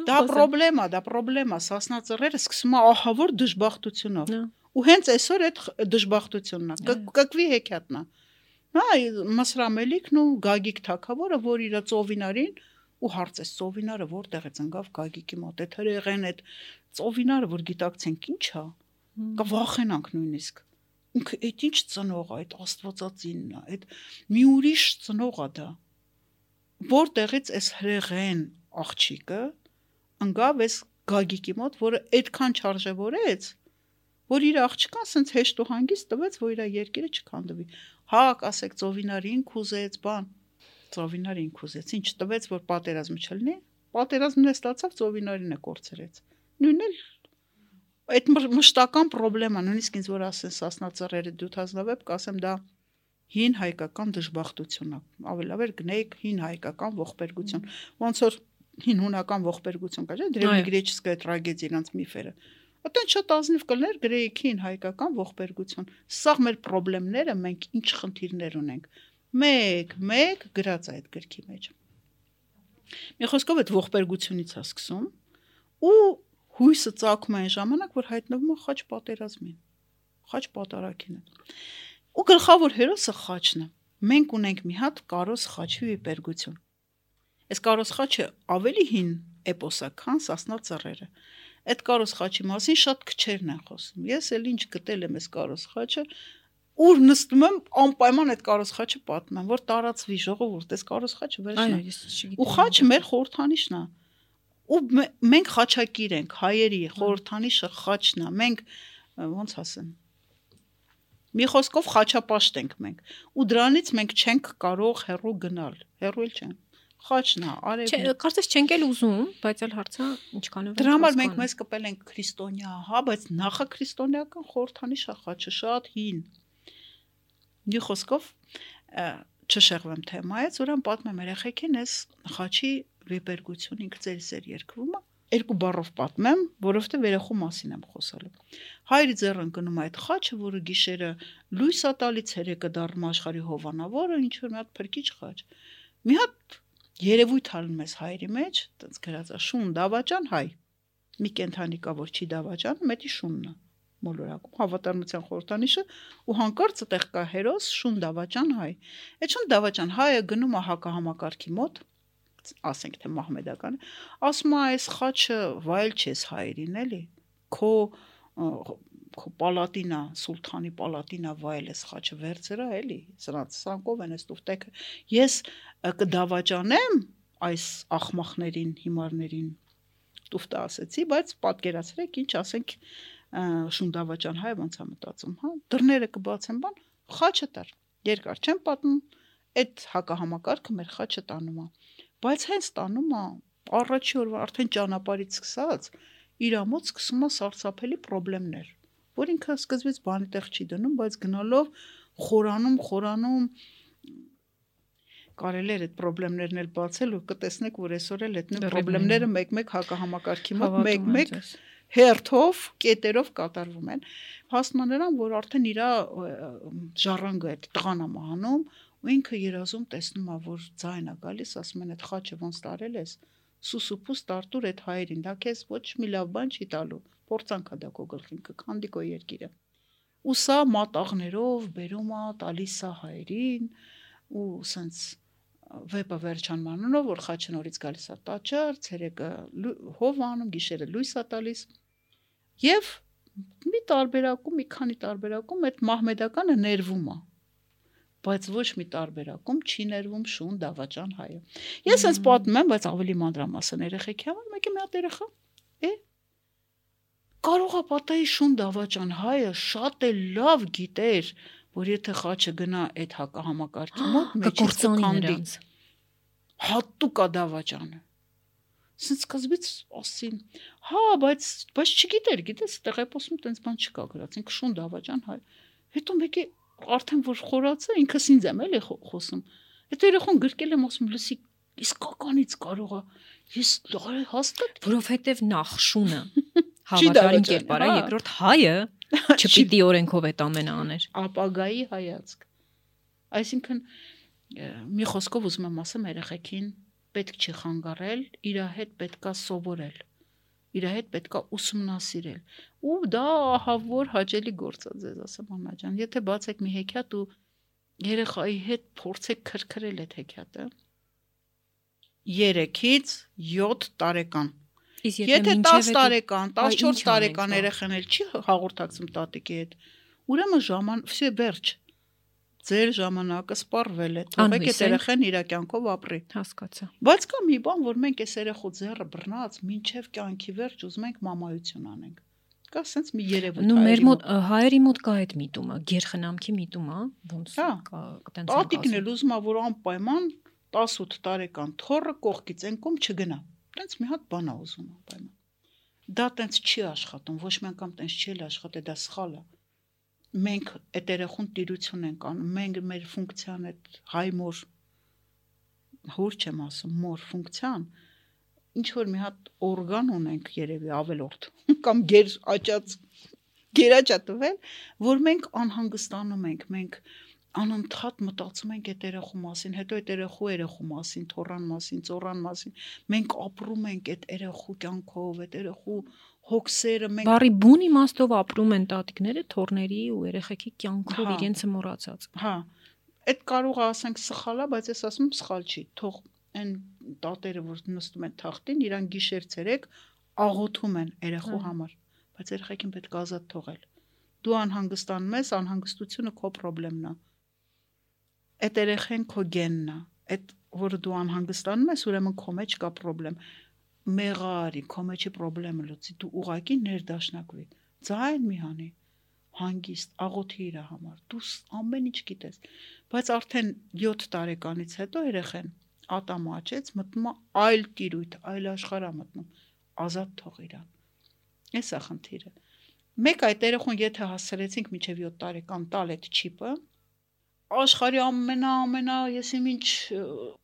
Դա խնդրեմ դա խնդրեմ սասնա ծռերը սկսում է ահավոր դժբախտությունով։ Ու հենց այսօր այդ դժբախտությունն է, կկ- կկվի հեքիաթն է։ Հա, Մասրամելիքն ու Գագիկ Թագավորը, որ իր ծովինարին ու հարցես ծովինարը որտեղ է ծնգավ Գագիկի մոտ։ Այդ հրեղեն այդ ծովինարը, որ գիտակցենք ինչ է, կա վախենանք նույնիսկ։ Ինքը այդ ինչ ծնող է, այդ աստվածածինն է, այդ մի ուրիշ ծնող է դա։ Որտեղից այս հրեղեն աղջիկը ընկավ այս Գագիկի մոտ, որը այդքան չարժևորեց, որ իր աղջկան սենց հեշտ ու հանգիստ տվեց, որ իր երկիրը չքանդվի։ Հա, կասեք ծովինարին քուզեց, բան։ Ծովինարին քուզեց, ինչ տվեց, որ պատերազմ չլինի։ Պատերազմն է ստացավ, ծովինարին է կորցրեց։ Նույնն էլ այդ մշտական խնդրեման, նույնիսկ ինձ որ ասեն սասնա ծռերը դյութազնավեբ, կասեմ դա հին հայկական դժբախտությունն է։ Ավելավեր գնեիք հին հայկական ողբերգություն։ Ոնց որ հին հունական ողբերգություն կա, դրեմի գրեչսկայ տրագեդիան անց միֆերը։ Այդտեն շատ ազնիվ կլներ գրեիք հին հայկական ողբերգություն։ Սա մեր խնդիրները, մենք ինչ խնդիրներ ունենք։ 1-1 գրած է այդ գրքի մեջ։ Մի խոսքով այդ ողբերգությունից է սկսում ու հույսը ծագում է այն ժամանակ, որ հայտնվում է խաչ պատերազմին։ Խաչ պատարակին Ու գլխավոր հերոսը խաչն է։ Մենք ունենք մի հատ կարոս խաչի վիպերգություն։ Այս կարոս խաչը ավելի հին էպոս է, քան Սասնա ծռերը։ Այդ կարոս խաչի մասին շատ քչերն են խոսում։ Ես էլ ինչ գտել եմ այս կարոս խաչը, ուր նստում եմ անպայման այդ կարոս խաչը պատմեմ, որ տարածվի ժողովուրդ, այս կարոս խաչը վերջնա։ Այո, ես չգիտեմ։ Ու խաչը մեր խորհրդանիշն է։ Ու մե- մենք խաչակիր ենք, հայերի խորհրդանիշը խաչն է։ Մենք ոնց ասեմ։ Մի խոսքով խաչապաշտ ենք մենք։ Ու դրանից մենք չենք կարող հեռու գնալ։ Հեռու էլ չենք։ Խաչն է, արև։ Չէ, կարծես չենք էլ ուզում, բայց էլ հարցը ինչքանով Դրա համար մենք մեզ կպել ենք քրիստոնյա, հա, բայց նախա քրիստոնեական խորհրդանիշը խաչը շատ հին։ Մի խոսքով չշեղվեմ թեմայից, ուրեմն պատմեմ երեխեքին այս խաչի վիպերգություն ինքը ծերս էր երկվում է։ Երկու բառով պատմեմ, որովհետև երեխու մասին եմ խոսալու։ Հայրի ձեռն կնում է այդ խաչը, որը գիշերը լույս է տալի ցերեկը դառնում աշխարհի հովանավորը, ինչ որ մի հատ փրկիչ խաչ։ Մի հատ երևույթ ալնում ես հայրի մեջ, տենց գրած է շուն դավաճան հայ։ Մի կենթանի կա, որ չի դավաճան, մետի շունն է մոլորակում հավատարմության խորհրդանիշը ու հանկարծ այդտեղ կա հերոս շուն դավաճան հայ։ Այդ շուն դավաճան հայը գնում է հակահամակարգի մոտ, ասենք թե մահմեդական, ասում է այս խաչը վայել չես հայերին էլի։ Քո քո պալատինա, սուլթանի պալատինա վայել ես խաչը վերցրա էլի։ Սրանց սանկով են այս տուֆտեքը։ Ես կդավաճանեմ այս ախմախներին, հիմարներին տուֆտը ասեցի, բայց պատկերացրեք ինչ ասենք շունդավաճան հայ ոնց է մտածում, հա, դռները կբացեն բան, խաչը տար։ Երկար չեմ պատմում, այդ հակահամակարգը մեր խաչը տանում է։ Բայց հենց տանում է առաջի օրվա արդեն ճանապարհից սկսած իր ամոց սկսում է սարսափելի խնդիրներ, որ ինքը սկզբից բանի տեղ չի դնում, բայց գնալով խորանում, խորանում կարելի էր այդ խնդիրներն էլ բացել ու կտեսնեք, որ այսօր էլ այդ նույն խնդիրները մեկ-մեկ հակահամակարգի մոտ մեկ-մեկ հերթով, կետերով կատարվում են։ Հասնում է նրան, որ արդեն իր ժառանգը այդ տղան է մահանում, ու ինքը երազում տեսնում է, որ ձայն է գալիս, ասում են այդ խաչը ոնց տարել ես, սուսուփուս տարտուր այդ հայերին, դա քեզ ոչ մի լավ բան չի տալու։ Փորձանք է դա քո գլխին կքանդի քո երկիրը։ Ու սա մատաղներով բերում է տալիս է հայերին ու սենց վեպը վերջանմանունով որ խաչը նորից գալիս է տաճար, ցերեկը հով անում, գիշերը լույս է տալիս։ Եվ մի տարբերակում, մի քանի տարբերակում այդ մահմեդականը ներվում է բայց ոչ մի տարբերակում չի ներվում շուն դավաճան հայը։ Ես հենց պատմում եմ, բայց ավելի մանրամասն երեխեքի համար, մեկը մի հատ երեխա է կարող է պատահի շուն դավաճան հայը շատ է լավ գիտեր, որ եթե խաչը գնա այդ հակահամակարգի մոտ կքանդի նրանց։ հատուկ է դավաճանը։ Սենց սկզբից ասին, հա, բայց բայց չգիտեր, գիտես, տեղեփոսում տենց բան չկա գրած, ինքը շուն դավաճան հայ։ Հետո մեկի արդեն որ խորացա, ինքս ինձ եմ էլի խո- խոսում։ Հետո երախոն գրկել եմ ասում, լսի, իսկականից կարող է։ Ես լա- հաստատ որովհետև նախ շունը հավատարիմ կերպար է, հա։ երկրորդ հայը չպիտի օրենքով այդ ամենը աներ։ ապագայի հայացք։ Այսինքն մի խոսքով ուզում եմ ասեմ երեխեքին պետք չի խանգարել, իր հետ պետքա սովորել։ Իր հետ պետքա ուսումնասիրել։ Ու դա ահա որ հաճելի գործ է ձեզ ասեմ Աննա ջան, եթե բացեք մի հեքիաթ ու երեխայի հետ փորձեք քրքրել այդ հեքիաթը 3-ից 7 տարեկան Եթե մինչև 10 այդ- տարեկան, Այ, 14 ինչ տարեկան երեխան էլ չի հաղորդակցում տատիկի հետ, ուրեմն ժաման, վсё վերջ։ Ձեր ժամանակը սպառվել է։ Թողեք այդ երեխան իր կյանքով ապրի։ հասկացա։ Բայց կա մի բան, որ մենք այս երեխու ձեռը բռնած, մինչև կյանքի վերջ ուզում ենք մամայություն անենք։ Կա sense մի երևույթ։ Նու մեր մոտ հայերի մոտ կա այդ միտումը, գերխնամքի միտումը, ոնց Հա։ կա տենց Տատիկն էլ ուզում է, որ անպայման 18 տարեկան թորը կողքից ենկում չգնա։ Տենց մի հատ բան է ուզում անպայման։ Դա տենց չի աշխատում, ոչ մի անգամ տենց չի էլ աշխատի, դա սխալ է։ Մենք այդ երախուն տիրություն ենք անում, մենք մեր ֆունկցիան այդ հայ մոր հոր չեմ ասում, մոր ֆունկցիան ինչ որ մի հատ օրգան ունենք երևի ավելորդ կամ գեր աճած գերաճա տվել, որ մենք անհանգստանում ենք, մենք անընդհատ մտածում ենք այդ երախու մասին, հետո այդ երախու երախու մասին, թորան մասին, ծորան մասին։ Մենք ապրում ենք այդ երախու կյանքով, այդ երախու հոգսերը մենք Բարի բուն իմաստով ապրում են տատիկները թորների ու երեխեքի կյանքով Հա։ իրենցը մոռացած։ Հա, այդ կարող է ասենք սխալ է, բայց ես ասում եմ սխալ չի։ Թող այն տատերը, որ նստում են թախտին, իրան գիշեր ցերեկ աղոթում են երախու Հա։ համար, բայց երեխեքին պետք է ազատ թողել։ Դու անհանգստանում ես, անհանգստությունը քո խնդրեմն է։ Այդ երեխեն քո գենն է։ Այդ որը դու անհանգստանում ես, ուրեմն քո մեջ կա խնդրեմ։ Մեղարի, քո մեջի խնդրեմը լուծի, դու ուղակի ներդաշնակվի։ Ձայն մի հանի հանգիստ աղոթի իր համար դու ամեն ինչ գիտես բայց արդեն 7 տարեկանից հետո երեխեն ատամը աճեց մտնում է այլ տիրույթ այլ աշխարհա մտնում ազատ թող իրան էս է խնդիրը մեկ այդ երեխուն եթե հասցրեցինք միջև 7 տարեկան տալ այդ չիպը աշխարհի ամենա ամենա ես ինչ ը,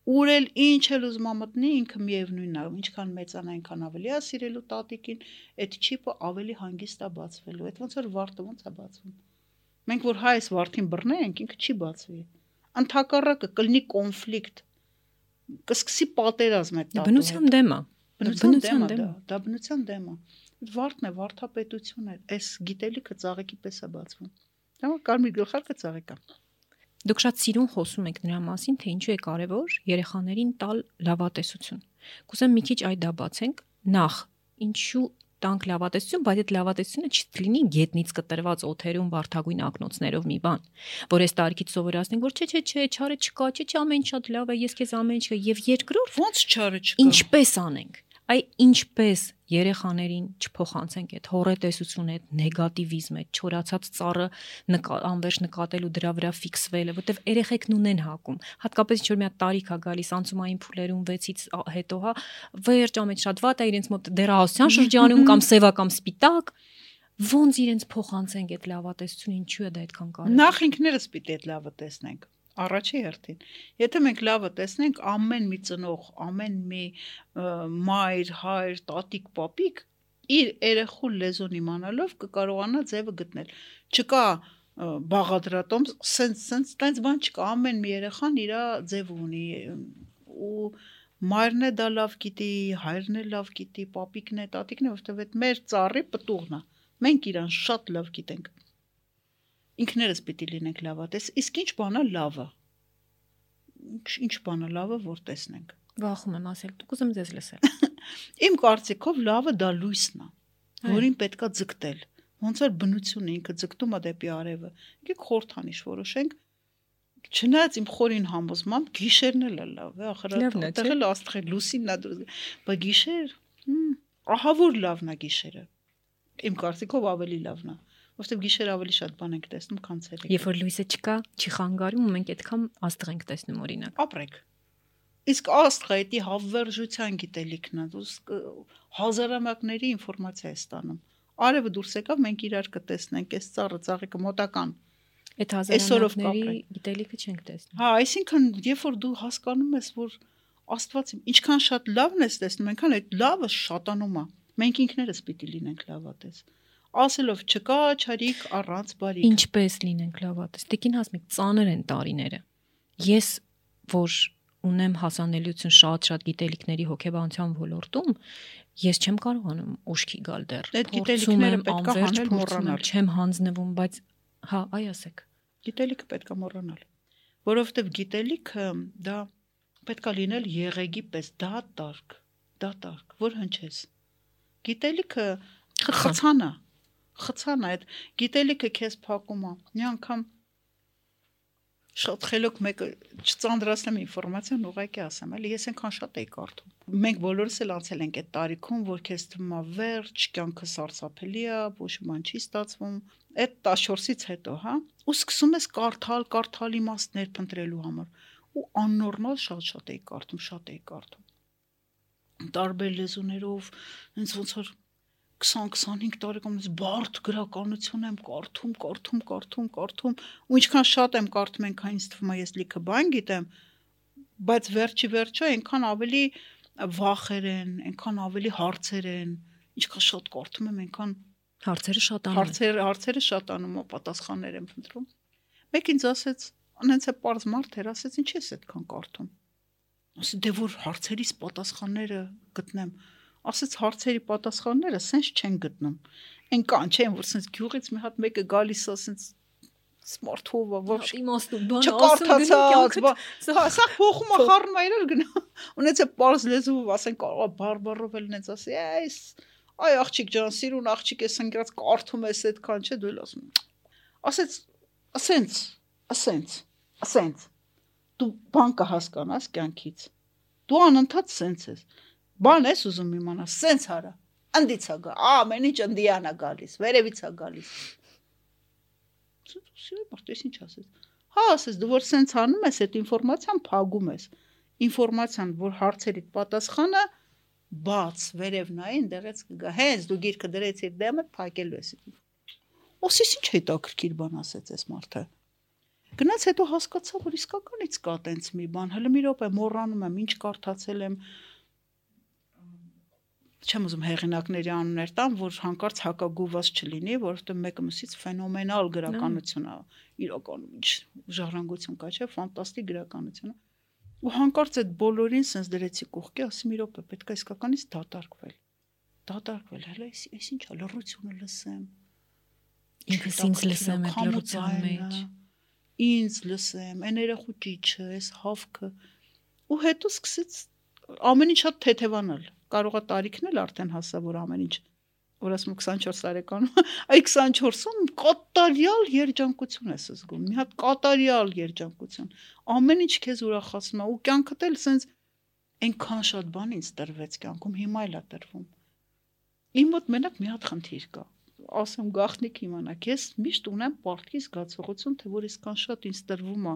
ուր էլ ինչ էլ ուզում ա մտնի ինքը միևնույնն է ինչքան մեծանա այնքան ավելի է սիրելու տատիկին այդ չիպը ավելի հանգիստ է բացվելու այդ ոնց որ վարտը ոնց է բացվում մենք որ հայ այս վարդին բռնենք ինքը չի բացվի ընդհակառակը կլինի կոնֆլիկտ կսկսի պատերազմ այդ տատու Բնության դեմ է։ բնության դեմ է դա բնության դեմ է վարդն է վարդապետություն է այս գիտելիքը ծաղիկի պես է բացվում դա կարմիր գլխարկը ծաղիկ է Դուք շատ սիրուն խոսում եք նրա մասին, թե ինչու է կարևոր երեխաներին տալ լավատեսություն։ Կուզեմ մի քիչ այդ դա բացենք։ Նախ, ինչու տանք լավատեսություն, բայց այդ լավատեսությունը չլինի գետնից կտրված օթերում վարթագույն ակնոցներով մի բան, որ այս տարիքից սովորացնենք, որ չէ, չէ, չէ, չարը չկա, չէ, չէ, ամեն շատ լավ է, ես քեզ ամեն ինչ կա եւ երկրորդ ոնց չարը չկա ինչպես անենք այ ինչպես երեխաներին չփոխանցենք այդ հորետեսությունը, այդ նեգատիվիզմը, այդ չորացած ծառը նկա, անվերջ նկատել ու դրա վրա ֆիքսվելը, որտեվ երեխեքն ունեն հակում։ Հատկապես ինչ որ մի հատ տարիք է գալիս անցումային փուլերում 6-ից ա- հետո, հա, վերջ ամեն շատ վատ է իրենց մոտ դերահասության շրջանում կամ սևա կամ սպիտակ ոնց իրենց փոխանցենք այդ լավատեսությունը, ինչու է դա այդքան կարևոր։ Նախ ինքներս պիտի այդ լավը տեսնենք։ Առաջի հերթին։ Եթե մենք լավը տեսնենք, ամեն մի ծնող, ամեն մի մայր, հայր, տատիկ, պապիկ իր երախու լեզուն իմանալով կկարողանա ձևը գտնել։ Չկա բաղադրատոմ, սենց սենց տենց բան չկա, ամեն մի երեխան իր ձևը ունի ու մայրն է դա լավ գիտի, հայրն է լավ գիտի, պապիկն է, տատիկն է, որովհետև այդ մեր ծառի պտուղն է։ Մենք իրան շատ լավ գիտենք ինքներս պիտի լինենք լավատես իսկ ինչ բանա լավը Ինչ- բանա լավը որ տեսնենք Վախում եմ ասել, դուք ուզում ձեզ լսել։ իմ կարծիքով լավը դա լույսն է որին պետքա ձգտել ոնց որ բնությունը ինքը ձգտում է դեպի արևը եկեք խորթանիշ որոշենք չնայած իմ խորին համոզմամբ գիշերն էլ է լավ է ախր այդտեղ էլ աստղի լուսինն է դուրս բայց գիշեր ահա որ լավն է գիշերը Իմ կարծիքով ավելի լավն է, որովհետև գիշեր ավելի շատ բան ենք տեսնում, քան ցերեկ։ Երբ որ լույսը չկա, չի խանգարում ու մենք այդքան աստղ ենք տեսնում օրինակ։ ապրեք։ Իսկ աստղը դա հավերժության գիտելիքն է, դուս կ- հազարամյակների ինֆորմացիա է ստանում։ Արևը դուրս եկավ, մենք իրար կտեսնենք, այս ծառը, ծաղիկը մոտական։ Այդ հազարամյակների գիտելիքը չենք տեսնում։ Հա, այսինքն, երբ որ դու հասկանում ես, որ Աստված ինչքան շատ լավն ես տեսնում, այնքան այդ լավը շատանում է։ Մենք ինքներս պիտի լինենք լավատես։ Ասելով չկա չարիք առանց բարիք։ Ինչպես լինենք լավատես։ Տիկին հասմիկ ծանր են տարիները։ Ես որ ունեմ հասանելիություն շատ-շատ գիտելիքների հոգեբանության ոլորտում, ես չեմ կարողանում ուշքի գալ դեռ։ Այդ գիտելիքները պետք է հանել, մոռանալ։ Չեմ հանձնվում, բայց հա, այ ասեք։ Գիտելիքը պետք է մոռանալ, որովհետև գիտելիքը դա պետք է լինել եղեգի պես դատարկ, դատարկ, որ հնչես։ Գիտելիքը խցան է, խցան այդ գիտելիքը քեզ փակում է։ Մի անգամ շատ խելոք մեկը չծանրացնեմ ինֆորմացիան, ուղղակի ասեմ, էլի ես այնքան շատ էի կարդում։ Մենք բոլորս էլ անցել ենք այդ տարիքում, որ քեզ թվում է վերջ, կյանքը սարսափելի է, ոչ մի բան չի ստացվում։ Այդ 14-ից հետո, հա, ու սկսում ես կարդալ, կարդալ իմաստներ փնտրելու համար ու աննորմալ շատ-շատ էի կարդում, շատ էի կարդում տարբեր լեզուներով, ինձ ոնց որ 20-25 տարեկանից բարդ գրականություն եմ կարդում, կարդում, կարդում, կարդում, ու ինչքան շատ եմ կարդում, այնքան ինձ թվում է ես լիքը բան գիտեմ, բայց վերջի վերջո այնքան ավելի վախեր են, այնքան ավելի հարցեր են, ինչքան շատ կարդում եմ, այնքան Հարցերը շատանում են։ հարցեր հարցերը շատանում ու պատասխաններ եմ փնտրում։ Մեկ ինձ ասեց, անենց է པարզ մարդ էր, ասեց, ինչ ես այդքան կարդում։ Ասի դե որ հարցերից պատասխանները գտնեմ։ Ասեց հարցերի պատասխանները սենց չեն գտնում։ Այն կան չեն, որ սենց գյուղից մի հատ մեկը գալիս է սենց սմարթովը, ոչ իմաստու բան չկարդացած, սա սա փոխումը խառնում է իրար գնա։ Ունեց է པարզ լեզու, ասեն կարող է բարբարով էլ նենց ասի, այս այ աղջիկ ջան, սիրուն աղջիկ ես ընկած կարդում ես այդքան չէ, դու էլ ասում։ Ասեց, ասենց, ասենց, ասենց։ Դու բան կհասկանաս կյանքից։ Դու անընդհատ սենց ես։ Բան ես ուզում իմանալ, սենց արա։ Անդից է գա, ամեն ինչ անդիանա գալիս, վերևից է գալիս։ Սիրո մարդես ինչ ասես։ Հա, ասես դու որ սենց անում ես, այդ ինֆորմացիան փագում ես։ Ինֆորմացիան, որ հարցերիդ պատասխանը բաց վերև նային դերից կգա։ Հենց դու գիրքը դրեցիր դեմը, փակելու ես։ Օսիս ինչ հետաքրքիր բան ասեց այս մարդը։ Գնաց հետո հասկացա, որ իսկականից կա տենց մի բան։ Հələ մի րոպե մոռանում եմ, ինչ կարդացել եմ, չեմ ուզում հեղինակների անուններ տամ, որ հանկարծ հակագուված չլինի, որովհետեւ մեկը մսից ֆենոմենալ գրականություն է, իրականում ինչ ժառանգություն կա, չէ, ֆանտաստիկ գրականություն է։ Ու հանկարծ այդ բոլորին sense դրեցի կողքի, ասի մի րոպե, պետք է իսկականից դատարկվել։ Դատարկվել, հələ այս այս ինչ է, լռությունը լսեմ։ Ինքս ինձ լսեմ այդ լռության մեջ։ Ինձ լսեմ, այն երախու ճիչը, այս հավքը։ Ու հետո սկսեց ամեն ինչ շատ թեթևանալ կարողա տարիքն էլ արդեն հասա, որ ամեն ինչ որ ասում 24 տարեկանում, այ 24-ում կատարյալ երջանկություն ես զգում, մի հատ կատարյալ երջանկություն։ Ամեն ինչ քեզ ուրախացնում է ու կյանքդ էլ սենց այնքան շատ բան ինձ տրվեց կյանքում, հիմա էլ է տրվում։ Իմ մոտ մենակ մի հատ խնդիր կա։ Ասեմ գախնիկ իմանաք, ես միշտ ունեմ պարտքի զգացողություն, թե որ իսկան շատ ինձ տրվում է,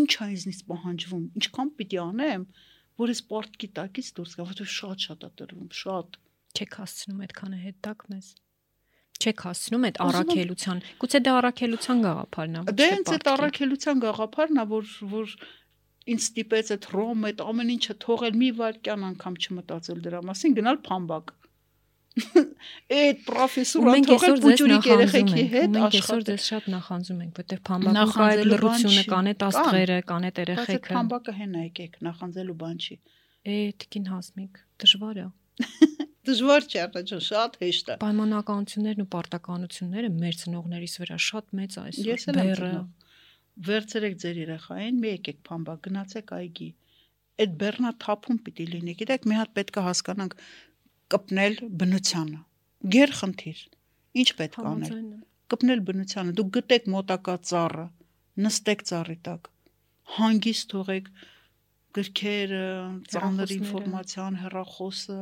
ինչ է ինձնից պահանջվում, ինչքան պիտի անեմ, որ ես պարտքի տակից դուրս գամ, որովհետև շատ-շատ է տրվում, շատ։ Չեք հասցնում այդքանը հետ տակ մեզ։ Չեք հասցնում այդ առաքելության։ Գուցե դա առաքելության գաղափարն է, ոչ Դե թե հենց այդ առաքելության գաղափարն է, որ որ ինձ ստիպեց այդ ռոմ, այդ ամեն ինչը թողել մի վարքյան անգամ չմտածել դրա մասին, գնալ փամբակ։ Այդ պրոֆեսորը թողել նախանձում երեխեքի հետ մենք այսօր աշխատել։ ձեզ շատ նախանձում ենք, որտեղ փամբակում կա այդ Նախանձելու բան լռությունը, չի։ կան այդ Կան։ աստղերը, կան այդ Բայց այդ երեխեքը։ փամբակը հենա եկեք, նախանձելու բան չի։ Է, տիկին հասմիկ, դժվար է։ Դժվար չէ, ջան, շատ հեշտ է։ Պայմանականություններն ու պարտականությունները մեր ծնողներիս վրա շատ մեծ այսօր։ ծնող։ Վերցրեք ձեր երեխային, մի եկեք փամբակ, գնացեք այգի։ Այդ բեռնա թափում պիտի լինի։ Գիտեք, մի հատ պետք է հասկանանք կպնել բնությանը։ Գեր խնդիր։ Ինչ պետք անել։ Կպնել բնությանը։ Դուք գտեք մոտակա ծառը, նստեք ծառի տակ։ Հանգիստ թողեք գրքերը, ծանր ինֆորմացիան, հեռախոսը։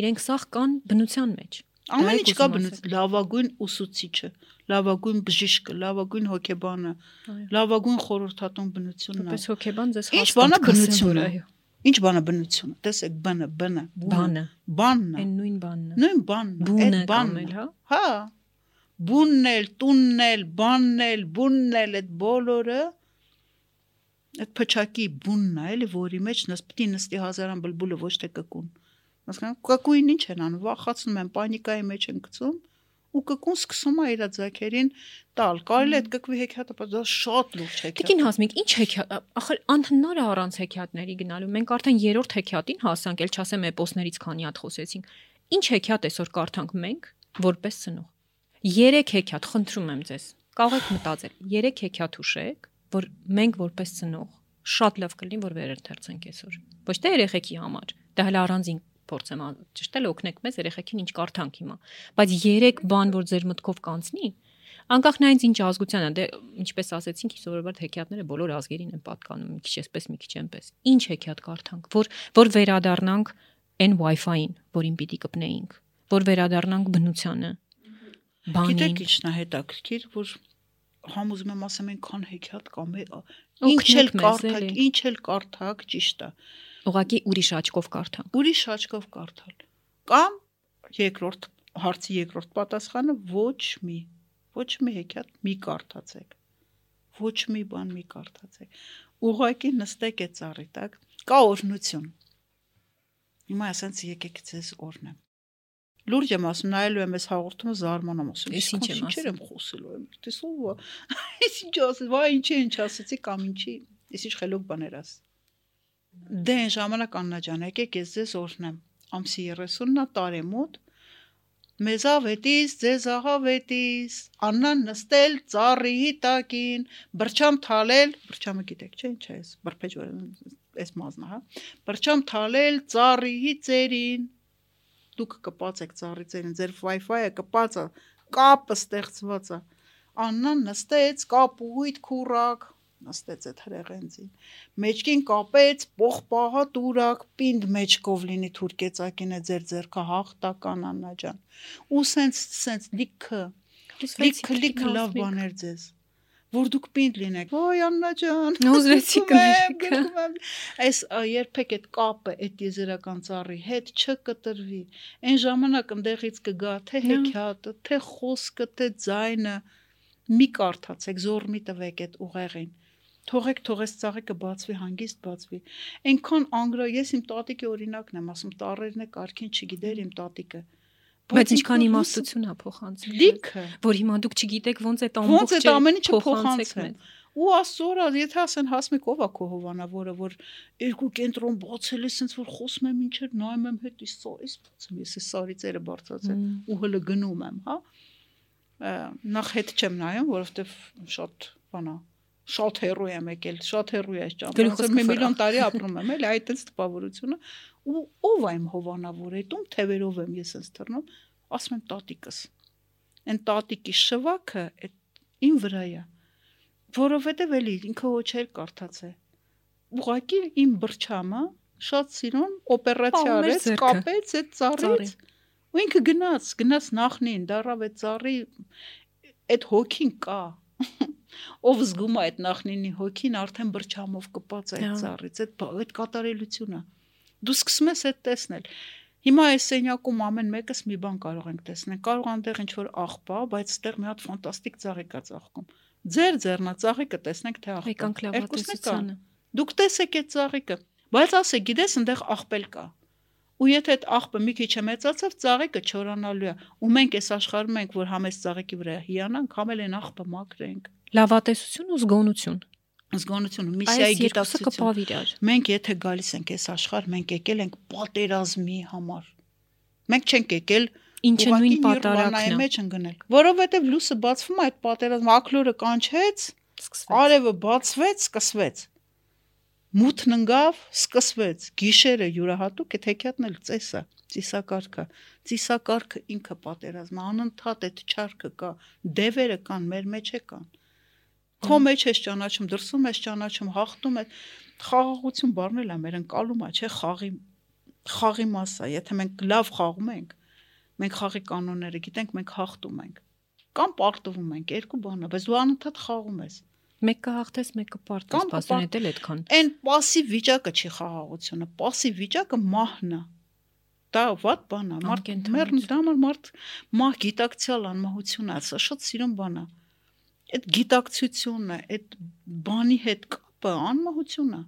Իրենք սաղ կան բնության մեջ։ Ամեն ինչ կա ասեք։ լավագույն ուսուցիչը, լավագույն բժիշկը, լավագույն հոգեբանը, Այո։ լավագույն խորհրդատուն բնությունն է։ Որպես հոկեբան ձեզ Ինչ հաստատ բանա կասեմ, բնությունը։ այո։ Ինչ բան է բնությունը։ Տեսեք, բանը, բանը, Բանը, բանն է։ այն նույն բանն է։ Նույն բանն է, այդ բանն էլ, հա։ Հա։ Բունն էլ, տունն էլ, բանն էլ, բունն էլ, այդ բոլորը այդ փչակի բունն է, էլի, որի մեջ նս պիտի նստի հազարան բլբուլը ոչ թե կկուն։ Հասկանա՞, կկույն ինչ են անում, վախացնում են, պանիկայի մեջ են գցում ու կկուն սկսում է իր ձակերին տալ։ Կարելի է այդ կկվի հեքիաթը, բայց դա շատ լուրջ հեքիաթ։ Տիկին Հասմիկ, ինչ հեքիաթ, ախր անհնար է առանց հեքիաթների գնալու։ Մենք արդեն երրորդ հեքիաթին հասանք, ել չասեմ էպոսներից քանի հատ խոսեցինք։ Ինչ հեքիաթ այսօր կարդանք մենք, որպես ծնող։ 3 հեքիաթ, խնդրում եմ ձեզ։ Կարող եք մտածել, 3 հեքիաթ ուշեք, որ մենք որպես ծնող շատ լավ կլինի, որ վերընթերցենք այսօր։ Ոչ թե երեխեքի համար, դա հələ առանձին փորձեմ է օգնեք մեզ երեխեքին ինչ կարդանք հիմա բայց 3 բան որ ձեր մտքով կանցնի անկախ նայից ինչ ազգության է դե ինչպես ասեցինք սովորաբար հեքիաթները բոլոր ազգերին են պատկանում մի քիչ այսպես մի քիչ այնպես ինչ հեքիաթ կարդանք որ որ վերադառնանք այն Wi-Fi-ին որին պիտի կպնեինք որ վերադառնանք բնությանը բանին Գիտեք ինչն է հետաքրքիր, որ համ ուզում եմ ասեմ այնքան հեքիաթ կամ ինչ էլ կարդակ, ինչ էլ կարդակ, ճիշտ է։ ուղղակի ուրիշ աչքով կարդանք Ուրիշ աչքով կարդալ։ Կամ երկրորդ հարցի երկրորդ պատասխանը ոչ մի ոչ մի հեքիաթ մի կարդացեք։ Ոչ մի բան մի կարդացեք։ Ուղղակի նստեք այդ ծառի տակ, կա օրնություն։ Հիմա ասենց եկեք ձեզ օրնեմ։ Լուրջ եմ ասում, նայելու եմ այս հաղորդումը զարմանամ ասում։ Ես ինչ եմ ասում։ եմ խոսելու եմ։ Տեսով։ Ես ինչ ասել, վայ ինչի ինչ ասեցի կամ ինչի։ Ես ինչ խելոք բաներ ասի։ Դե ժամանակ Աննա ջան, եկեք ես ձեզ օրհնեմ։ Ամսի 30-ն է տարեմուտ։ Մեզ ավետիս, ձեզ աղավետիս, Աննան նստել ծառի տակին, բրչամ թալել, բրչամը գիտեք, չէ՞, ինչ է այս, բրփեջ այս մազնա, հա։ Բրչամ թալել ծառի ծերին։ Դուք կպած եք ծառի ծերին, ձեր Wi-Fi-ը կպած է, կապը ստեղծված է։ Աննան նստեց, կապույտ քուրակ, նստեց այդ հրեղենցին։ Մեջքին կապեց պողպահա տուրակ, պինդ մեջքով լինի թուրքեցակին է ձեր ձերքը հաղթական Աննա ջան։ Ու սենց սենց լիքը, լիքը լիքը լավ բաներ ձեզ որ դուք պինդ լինեք։ Ոյ Աննա ջան։ Ուզվեցի եմ։ Այս երբեք այդ կապը այդ եզերական ծառի հետ չկտրվի։ Այն ժամանակ ընդեղից կգա թե Նա։ հեքիաթը, թե խոսքը, թե ձայնը։ Մի կարդացեք, զոր մի տվեք այդ ուղեղին։ Թողեք թողես ծաղիկը բացվի, հանգիստ բացվի։ Այնքան անգրա, ես իմ տատիկի օրինակն եմ ասում, տարերն է կարքին չգիտեր իմ տատիկը։ բայց ինչքան իմաստություն է փոխանցել լիքը որ հիմա դուք չգիտեք ոնց այդ Ոնց այդ ամբողջը ամեն ինչը մեզ։ ու աստծորա եթե ասեն հասմիկ ով է քո հովանավորը որ երկու կենտրոն բացել է sense որ խոսում եմ ինչեր նայում եմ հետ իս սարից բացում ես այս սարիցերը բարձրացել Մմ։ ու հələ գնում եմ հա նախ հետ չեմ նայում որովհետև շատ բանա շատ հերոյ եմ եկել շատ այս Գլուխս ճամփա մի միլիոն տարի ապրում եմ էլի այդ էս տպավորությունը ու ով հովանավորը դու թևերով եմ ես sense թռնում ասում եմ տատիկս այն տատիկի շվակը այդ իմ վրա է որովհետև էլի ինքը ոչեր կարդացե ուղղակի իմ բրչամը շատ սիրուն օպերացիա արեց կապեց այդ ծառից ու ինքը գնաց գնաց նախնին դարավ այդ ծառի այդ հոգին կա ով զգում է այդ նախնինի հոգին արդեն բրչամով կպած այդ ծառից այդ այդ կատարելությունը դու սկսում ես այդ տեսնել Հիմա այս սենյակում ամեն մեկս մի բան կարող ենք տեսնել։ Կարող անտեղ ինչ որ աղբա, բայց այդտեղ մի հատ ֆանտաստիկ ծաղիկ է ծաղկում։ Ձեր ձեռնածաղիկը տեսնենք թե աղբա։ Եկանք Երկուսն էլ կա։ լավատեսությանը։ Դուք տեսեք այդ ծաղիկը, բայց ասեք, գիտես, այնտեղ աղբել կա։ Ու եթե այդ աղբը մի քիչ է մեծացավ, ծաղիկը չորանալու է։ Ու մենք այս աշխարհում ենք, որ համ այս ծաղիկի վրա հիանանք, համ էլ այն աղբը մաքրենք։ Լավատեսություն ու զգոնություն։ Զգոնությունը, միսիայի երկուսը գիտակցություն։ կպավ իրար։ Մենք եթե գալիս ենք այս աշխարհ, մենք եկել ենք պատերազմի համար։ Մենք չենք եկել Ինչը նույն պատարակն է։ մեջ ընկնել։ Որովհետև լույսը բացվում է այդ պատերազմը, ակլորը կանչեց, Սկսվեց։ արևը բացվեց, սկսվեց։ Մութն ընկավ, սկսվեց։ Գիշերը յուրահատուկ է թեքյատն էլ ծեսը, ծիսակարգը։ Ծիսակարգը ինքը պատերազմ, է, անընդհատ այդ չարքը կա, դևերը կան, մեր մեջ է կան։ Քո մեջ ես ճանաչում, դրսում ես ճանաչում, հաղթում ես։ Խաղաղություն բառնել է մեր ընկալում է, չէ, խաղի խաղի մասը, եթե մենք լավ խաղում ենք, Մենք խաղի կանոնները գիտենք, մենք հաղթում ենք։ Կամ պարտվում ենք, երկու բան է, բայց դու անընդհատ խաղում ես։ Մեկը հաղթես, մեկը պարտես, Կամ բասոն էլ այդքան։ Այն пассив վիճակը չի խաղաղությունը, пассив վիճակը մահն է։ Դա ված բան է, մարդ Անկենդանություն։ մեռն դա համար մարդ մահ գիտակցիալ անմահություն է, սա շատ սիրուն բան է։ Այդ գիտակցությունը, այդ բանի հետ կապը անմահություն է։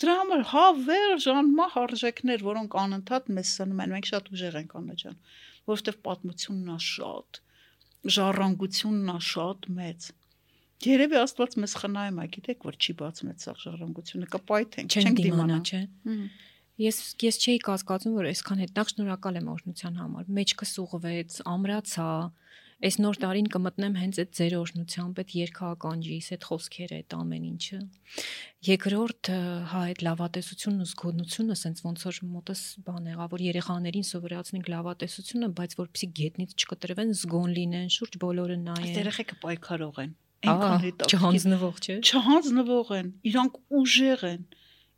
Դրա համար հավերժ անմահ արժեքներ, որոնք անընդհատ մեզ սնում են, մենք շատ ուժեղ ենք անաջան, որովհետև պատմությունն է շատ, ժառանգությունն է շատ մեծ։ Երևի Աստված մեզ խնայում է, գիտեք, որ չի բացում այդ սաղ ժառանգությունը, կպայթենք, Չենք դիմանա, չէ։ Ես ես չէի կասկածում, որ այսքան հետ նախ շնորհակալ եմ օրհնության համար։ Մեջքս ուղվեց, ամրացա։ Այս նոր տարին կմտնեմ հենց այդ ձեր օրհնությամբ, այդ երկհականջիս, այդ խոսքերը, այդ ամեն ինչը։ Երկրորդ, հա, այդ լավատեսությունն ու զգոնությունը, սենց ոնց որ մոտս բան եղավ, որ երեխաներին սովորացնենք լավատեսությունը, բայց որպեսի գետնից չկտրվեն, զգոն լինեն, շուրջ բոլորը նայեն։ երեխեքը պայքարող են։ Այնքան հետաքրքիր չհանձնվող, չէ։ չհանձնվող են, իրանք ուժեղ են։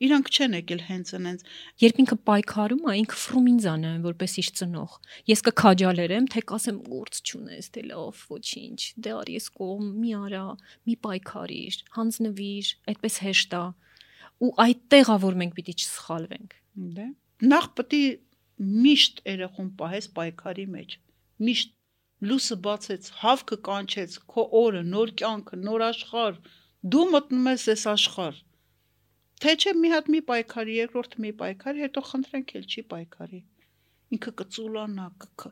Իրանք չեն եկել հենց այնց։ Երբ ինքը պայքարում է, ինքը ֆրումինձան է, որպես իր ծնող։ Ես կքաջալերեմ, թե կասեմ գործ չունես, դե լավ, ոչինչ։ Դե արի ես կողմ մի արա, մի պայքարիր, հանձնվիր, այդպես հեշտ է։ Ու այդտեղ է որ մենք պիտի չսխալվենք։ Դե։ Նախ պետք է միշտ երախուն պահես պայքարի մեջ։ Միշտ լույսը բացեց, հավքը կանչեց, քո օրը, նոր կյանքը, նոր աշխարհ։ Դու մտնում ես այս աշխարհ։ Թե չէ մի հատ մի պայքարի, երկրորդ մի պայքարի, հետո խնդրենք էլ չի պայքարի։ Ինքը կծուլանա, կք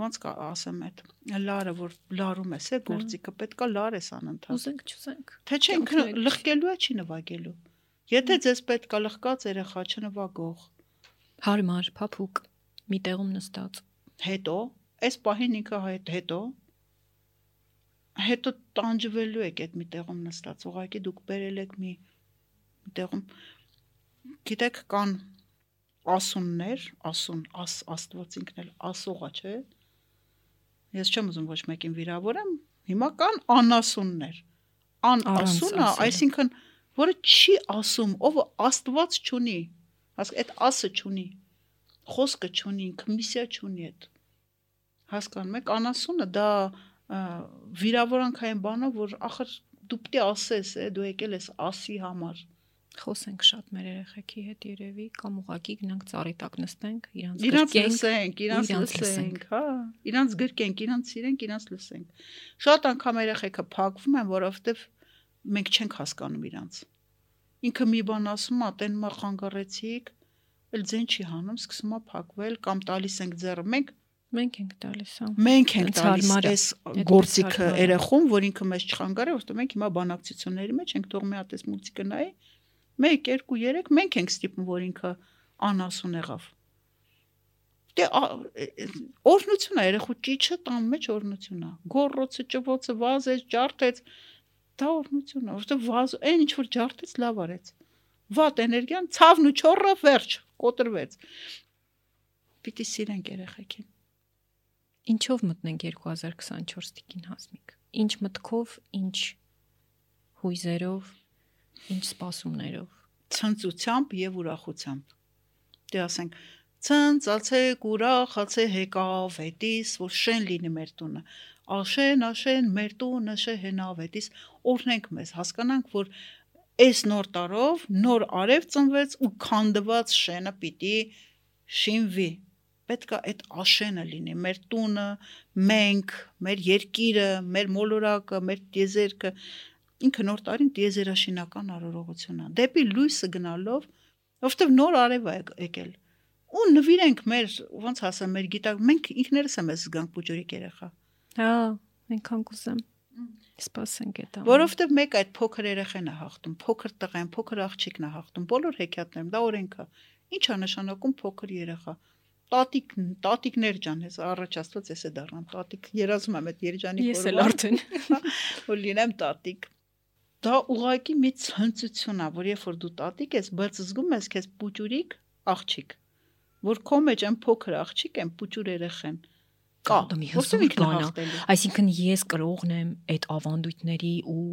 ոնց կա ասեմ այդ լարը որ լարում ես է գործիքը պետքա լարես անընդհատ Ուզենք, չուզենք։ թե չէ ինքը լղկելու է չի նվագելու եթե ձեզ պետքա լղկած երեխա չնվագող Հարմար, փափուկ, մի տեղում նստած։ հետո այս պահին ինքը հետո հետո տանջվելու եք այդ մի տեղում նստած ուղղակի դուք բերել եք մի մի տեղում գիտեք կան ասուններ ասուն աս աստված ինքն էլ ասողա չէ ես չեմ ուզում ոչ մեկին վիրավորեմ հիմա կան անասուններ ան Առանց ասունը ասելու։ այսինքն որը չի ասում ով աստված չունի հասկ այդ ասը չունի խոսքը չունի ինքը միսիա չունի այդ հասկանում եք անասունը դա ա, վիրավորանքային բան է որ ախր դու պետք է ասես է դու եկել ես ասի համար Խոսենք շատ մեր երեխեքի հետ երևի կամ ուղակի գնանք ծառի տակ նստենք, իրանց գրկենք, իրանց լսենք հա իրանց գրկենք իրանց սիրենք իրանց լսենք շատ անգամ երեխեքը փակվում են որովհետև մենք չենք հասկանում իրանց ինքը մի բան ասում է տեն մա խանգարեցիք էլ ձեն չի հանում սկսում է փակվել կամ տալիս ենք ձեռը մենք մենք ենք տալիս, հա։ մենք ենք տալիս այս գործիքը հարմար է։ երախում, որ ինքը մեզ չխանգարի, որովհետեւ մենք հիմա բանակցությունների մեջ ենք թող մի հատ այս մուլտիկը նայի 1 2 3 մենք ենք ստիպում, որ ինքը անասուն եղավ։ Դե ա- է- երախու ճիչը տան մեջ օրհնություն է։ Գորրոցը, ճվոցը, վազեց, ջարդեց, դա օրհնություն է, որովհետեւ վազ այն ինչ որ ջարդեց լավ արեց։ Վատ էներգիան ցավն ու չորը վերջ, կոտրվեց։ Պիտի սիրենք երեխեքին։ Ինչով մտնենք 2024 տիկին հասմիկ։ Ինչ մտքով, ինչ հույզերով, ինչ սպասումներով։ ցնծությամբ եւ ուրախությամբ։ Դե ասենք ցնծացեք, ուրախացե եկավ հետիս, որ շեն լինի մեր տունը։ Աշեն, աշեն, մեր տունը շենավ հետիս, օրհնենք մեզ, հասկանանք, որ այս նոր տարով նոր արև ծնվեց ու քանդված շենը պիտի շինվի։ Պետք է այդ աշենը լինի, մեր տունը, մենք, մեր երկիրը, մեր մոլորակը, մեր տիեզերքը, ինքը նոր տարին տիեզերաշինական արարողություն է։ Դեպի լույսը գնալով, որովհետև նոր արև է եկ- եկել։ Ու նվիրենք մեր, ոնց ասեմ, մեր գիտակ, մենք ինքներս եմ ես զգանք բուջուրիկ երեխա։ Հա, այնքան կուզեմ։ Սպասենք այդ ամենը։ Որովհետև մեկ այդ փոքր երեխան է հաղթում, փոքր տղեն, փոքր աղջիկն է հաղթում, բոլոր հեքիաթներում դա օրենք է։ Ինչ է նշանակում փոքր երեխա։ Տատիկ, տատիկներ ջան, ես առաջ աստված ես է դառնամ տատիկ։ Երազում եմ այդ Երջանի ես էլ արդեն որ լինեմ տատիկ։ Դա ուղակի մի ցնծություն է, որ երբ որ դու տատիկ ես, բայց զգում ես քեզ պուճուրիկ աղջիկ, որ քո մեջ այն փոքր աղջիկ են պուճուր երեխեն։ Կա, հզոր ինքն հաղթելու։ Այսինքն ես կրողն եմ այդ ավանդույթների ու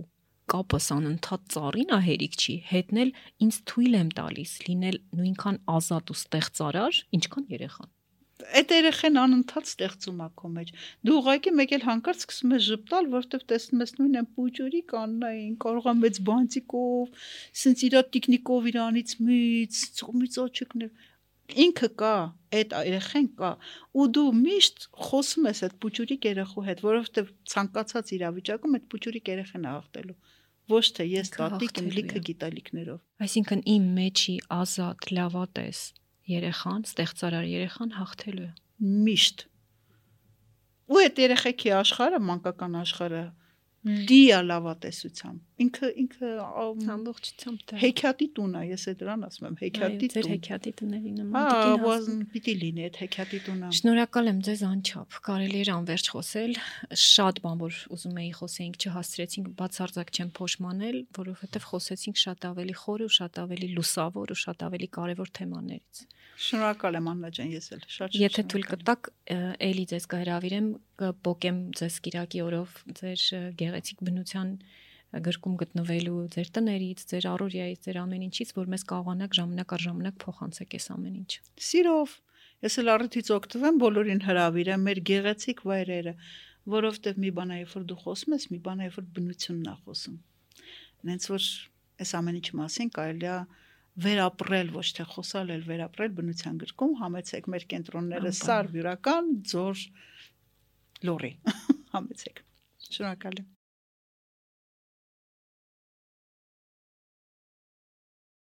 կապս անընդհատ ծառին է հերիք չի հետնել ինձ թույլ եմ տալիս լինել նույնքան ազատ ու ստեղծարար ինչքան երեխան այդ երեխեն անընդհատ ստեղծում է քո մեջ։ Դու ուղղակի մեկ էլ հանկարծ սկսում ես ճպտալ, որովհետև տեսնում ես նույն են պուջուրի կաննային, կարող է մեծ բանտիկով, սենց իր տիկնիկով իրանից մից, ծոմից օչիկներ ինքը կա, այդ երեխեն կա, ու դու միշտ խոսում ես այդ պուջուրի երեխու հետ, որովհետև ցանկացած իրավիճակում այդ պուջուրի երեխեն աղտելու ոչ թե ես տատիկ եմ լիքը գիտալիքներով։ Այսինքն իմ մեջի ազատ լավատես երեխան, ստեղծարար երեխան հաղթելու է։ Միշտ։ Ու այդ երեխեքի աշխարհը, մանկական աշխարհը լիա լավատեսությամբ։ Ինքը ինքը ամբողջությամբ դա հեքիաթի տուն է, ես այդ դրան ասում եմ, հեքիաթի տուն։ Ձեր հեքիաթի տների նման տիկին հաս։ Հա, պիտի լինի այդ հեքիաթի տունը։ Շնորհակալ եմ ձեզ անչափ։ Կարելի էր անverջ խոսել։ Շատ բան որ ուզում էի խոսեինք, չհասցրեցինք, բացարձակ չեմ փոշմանել, որովհետև խոսեցինք շատ ավելի խոր ու շատ ավելի լուսավոր ու շատ ավելի կարևոր թեմաներից։ Շնորհակալ եմ Աննա ջան, ես էլ շատ շատ Եթե թույլ կտակ, էլի ձեզ կհրավիրեմ, կփոկեմ ձեզ Կիրակի օրով ձեր գեղեցիկ բնության գրկում գտնվելու ձեր տներից, ձեր առօրյայից, ձեր ամեն ինչից, որ մեզ կարողանաք ժամանակ առ ժամանակ փոխանցեք այս ամեն ինչը։ Սիրով Ես էլ առիթից օգտվեմ բոլորին հրավիրեմ մեր գեղեցիկ վայրերը, որովհետև մի բան է, երբ որ դու խոսում ես, մի բան է, երբ որ բնությունն է խոսում։ Նենց որ այս ամեն ինչի մասին կարելի է վերապրել, ոչ թե խոսալ, այլ վերապրել բնության գրկում, համեցեք մեր կենտրոնները սար, յուրական, ձոր, լորի։ Համեցեք։ Շնորհակալ եմ։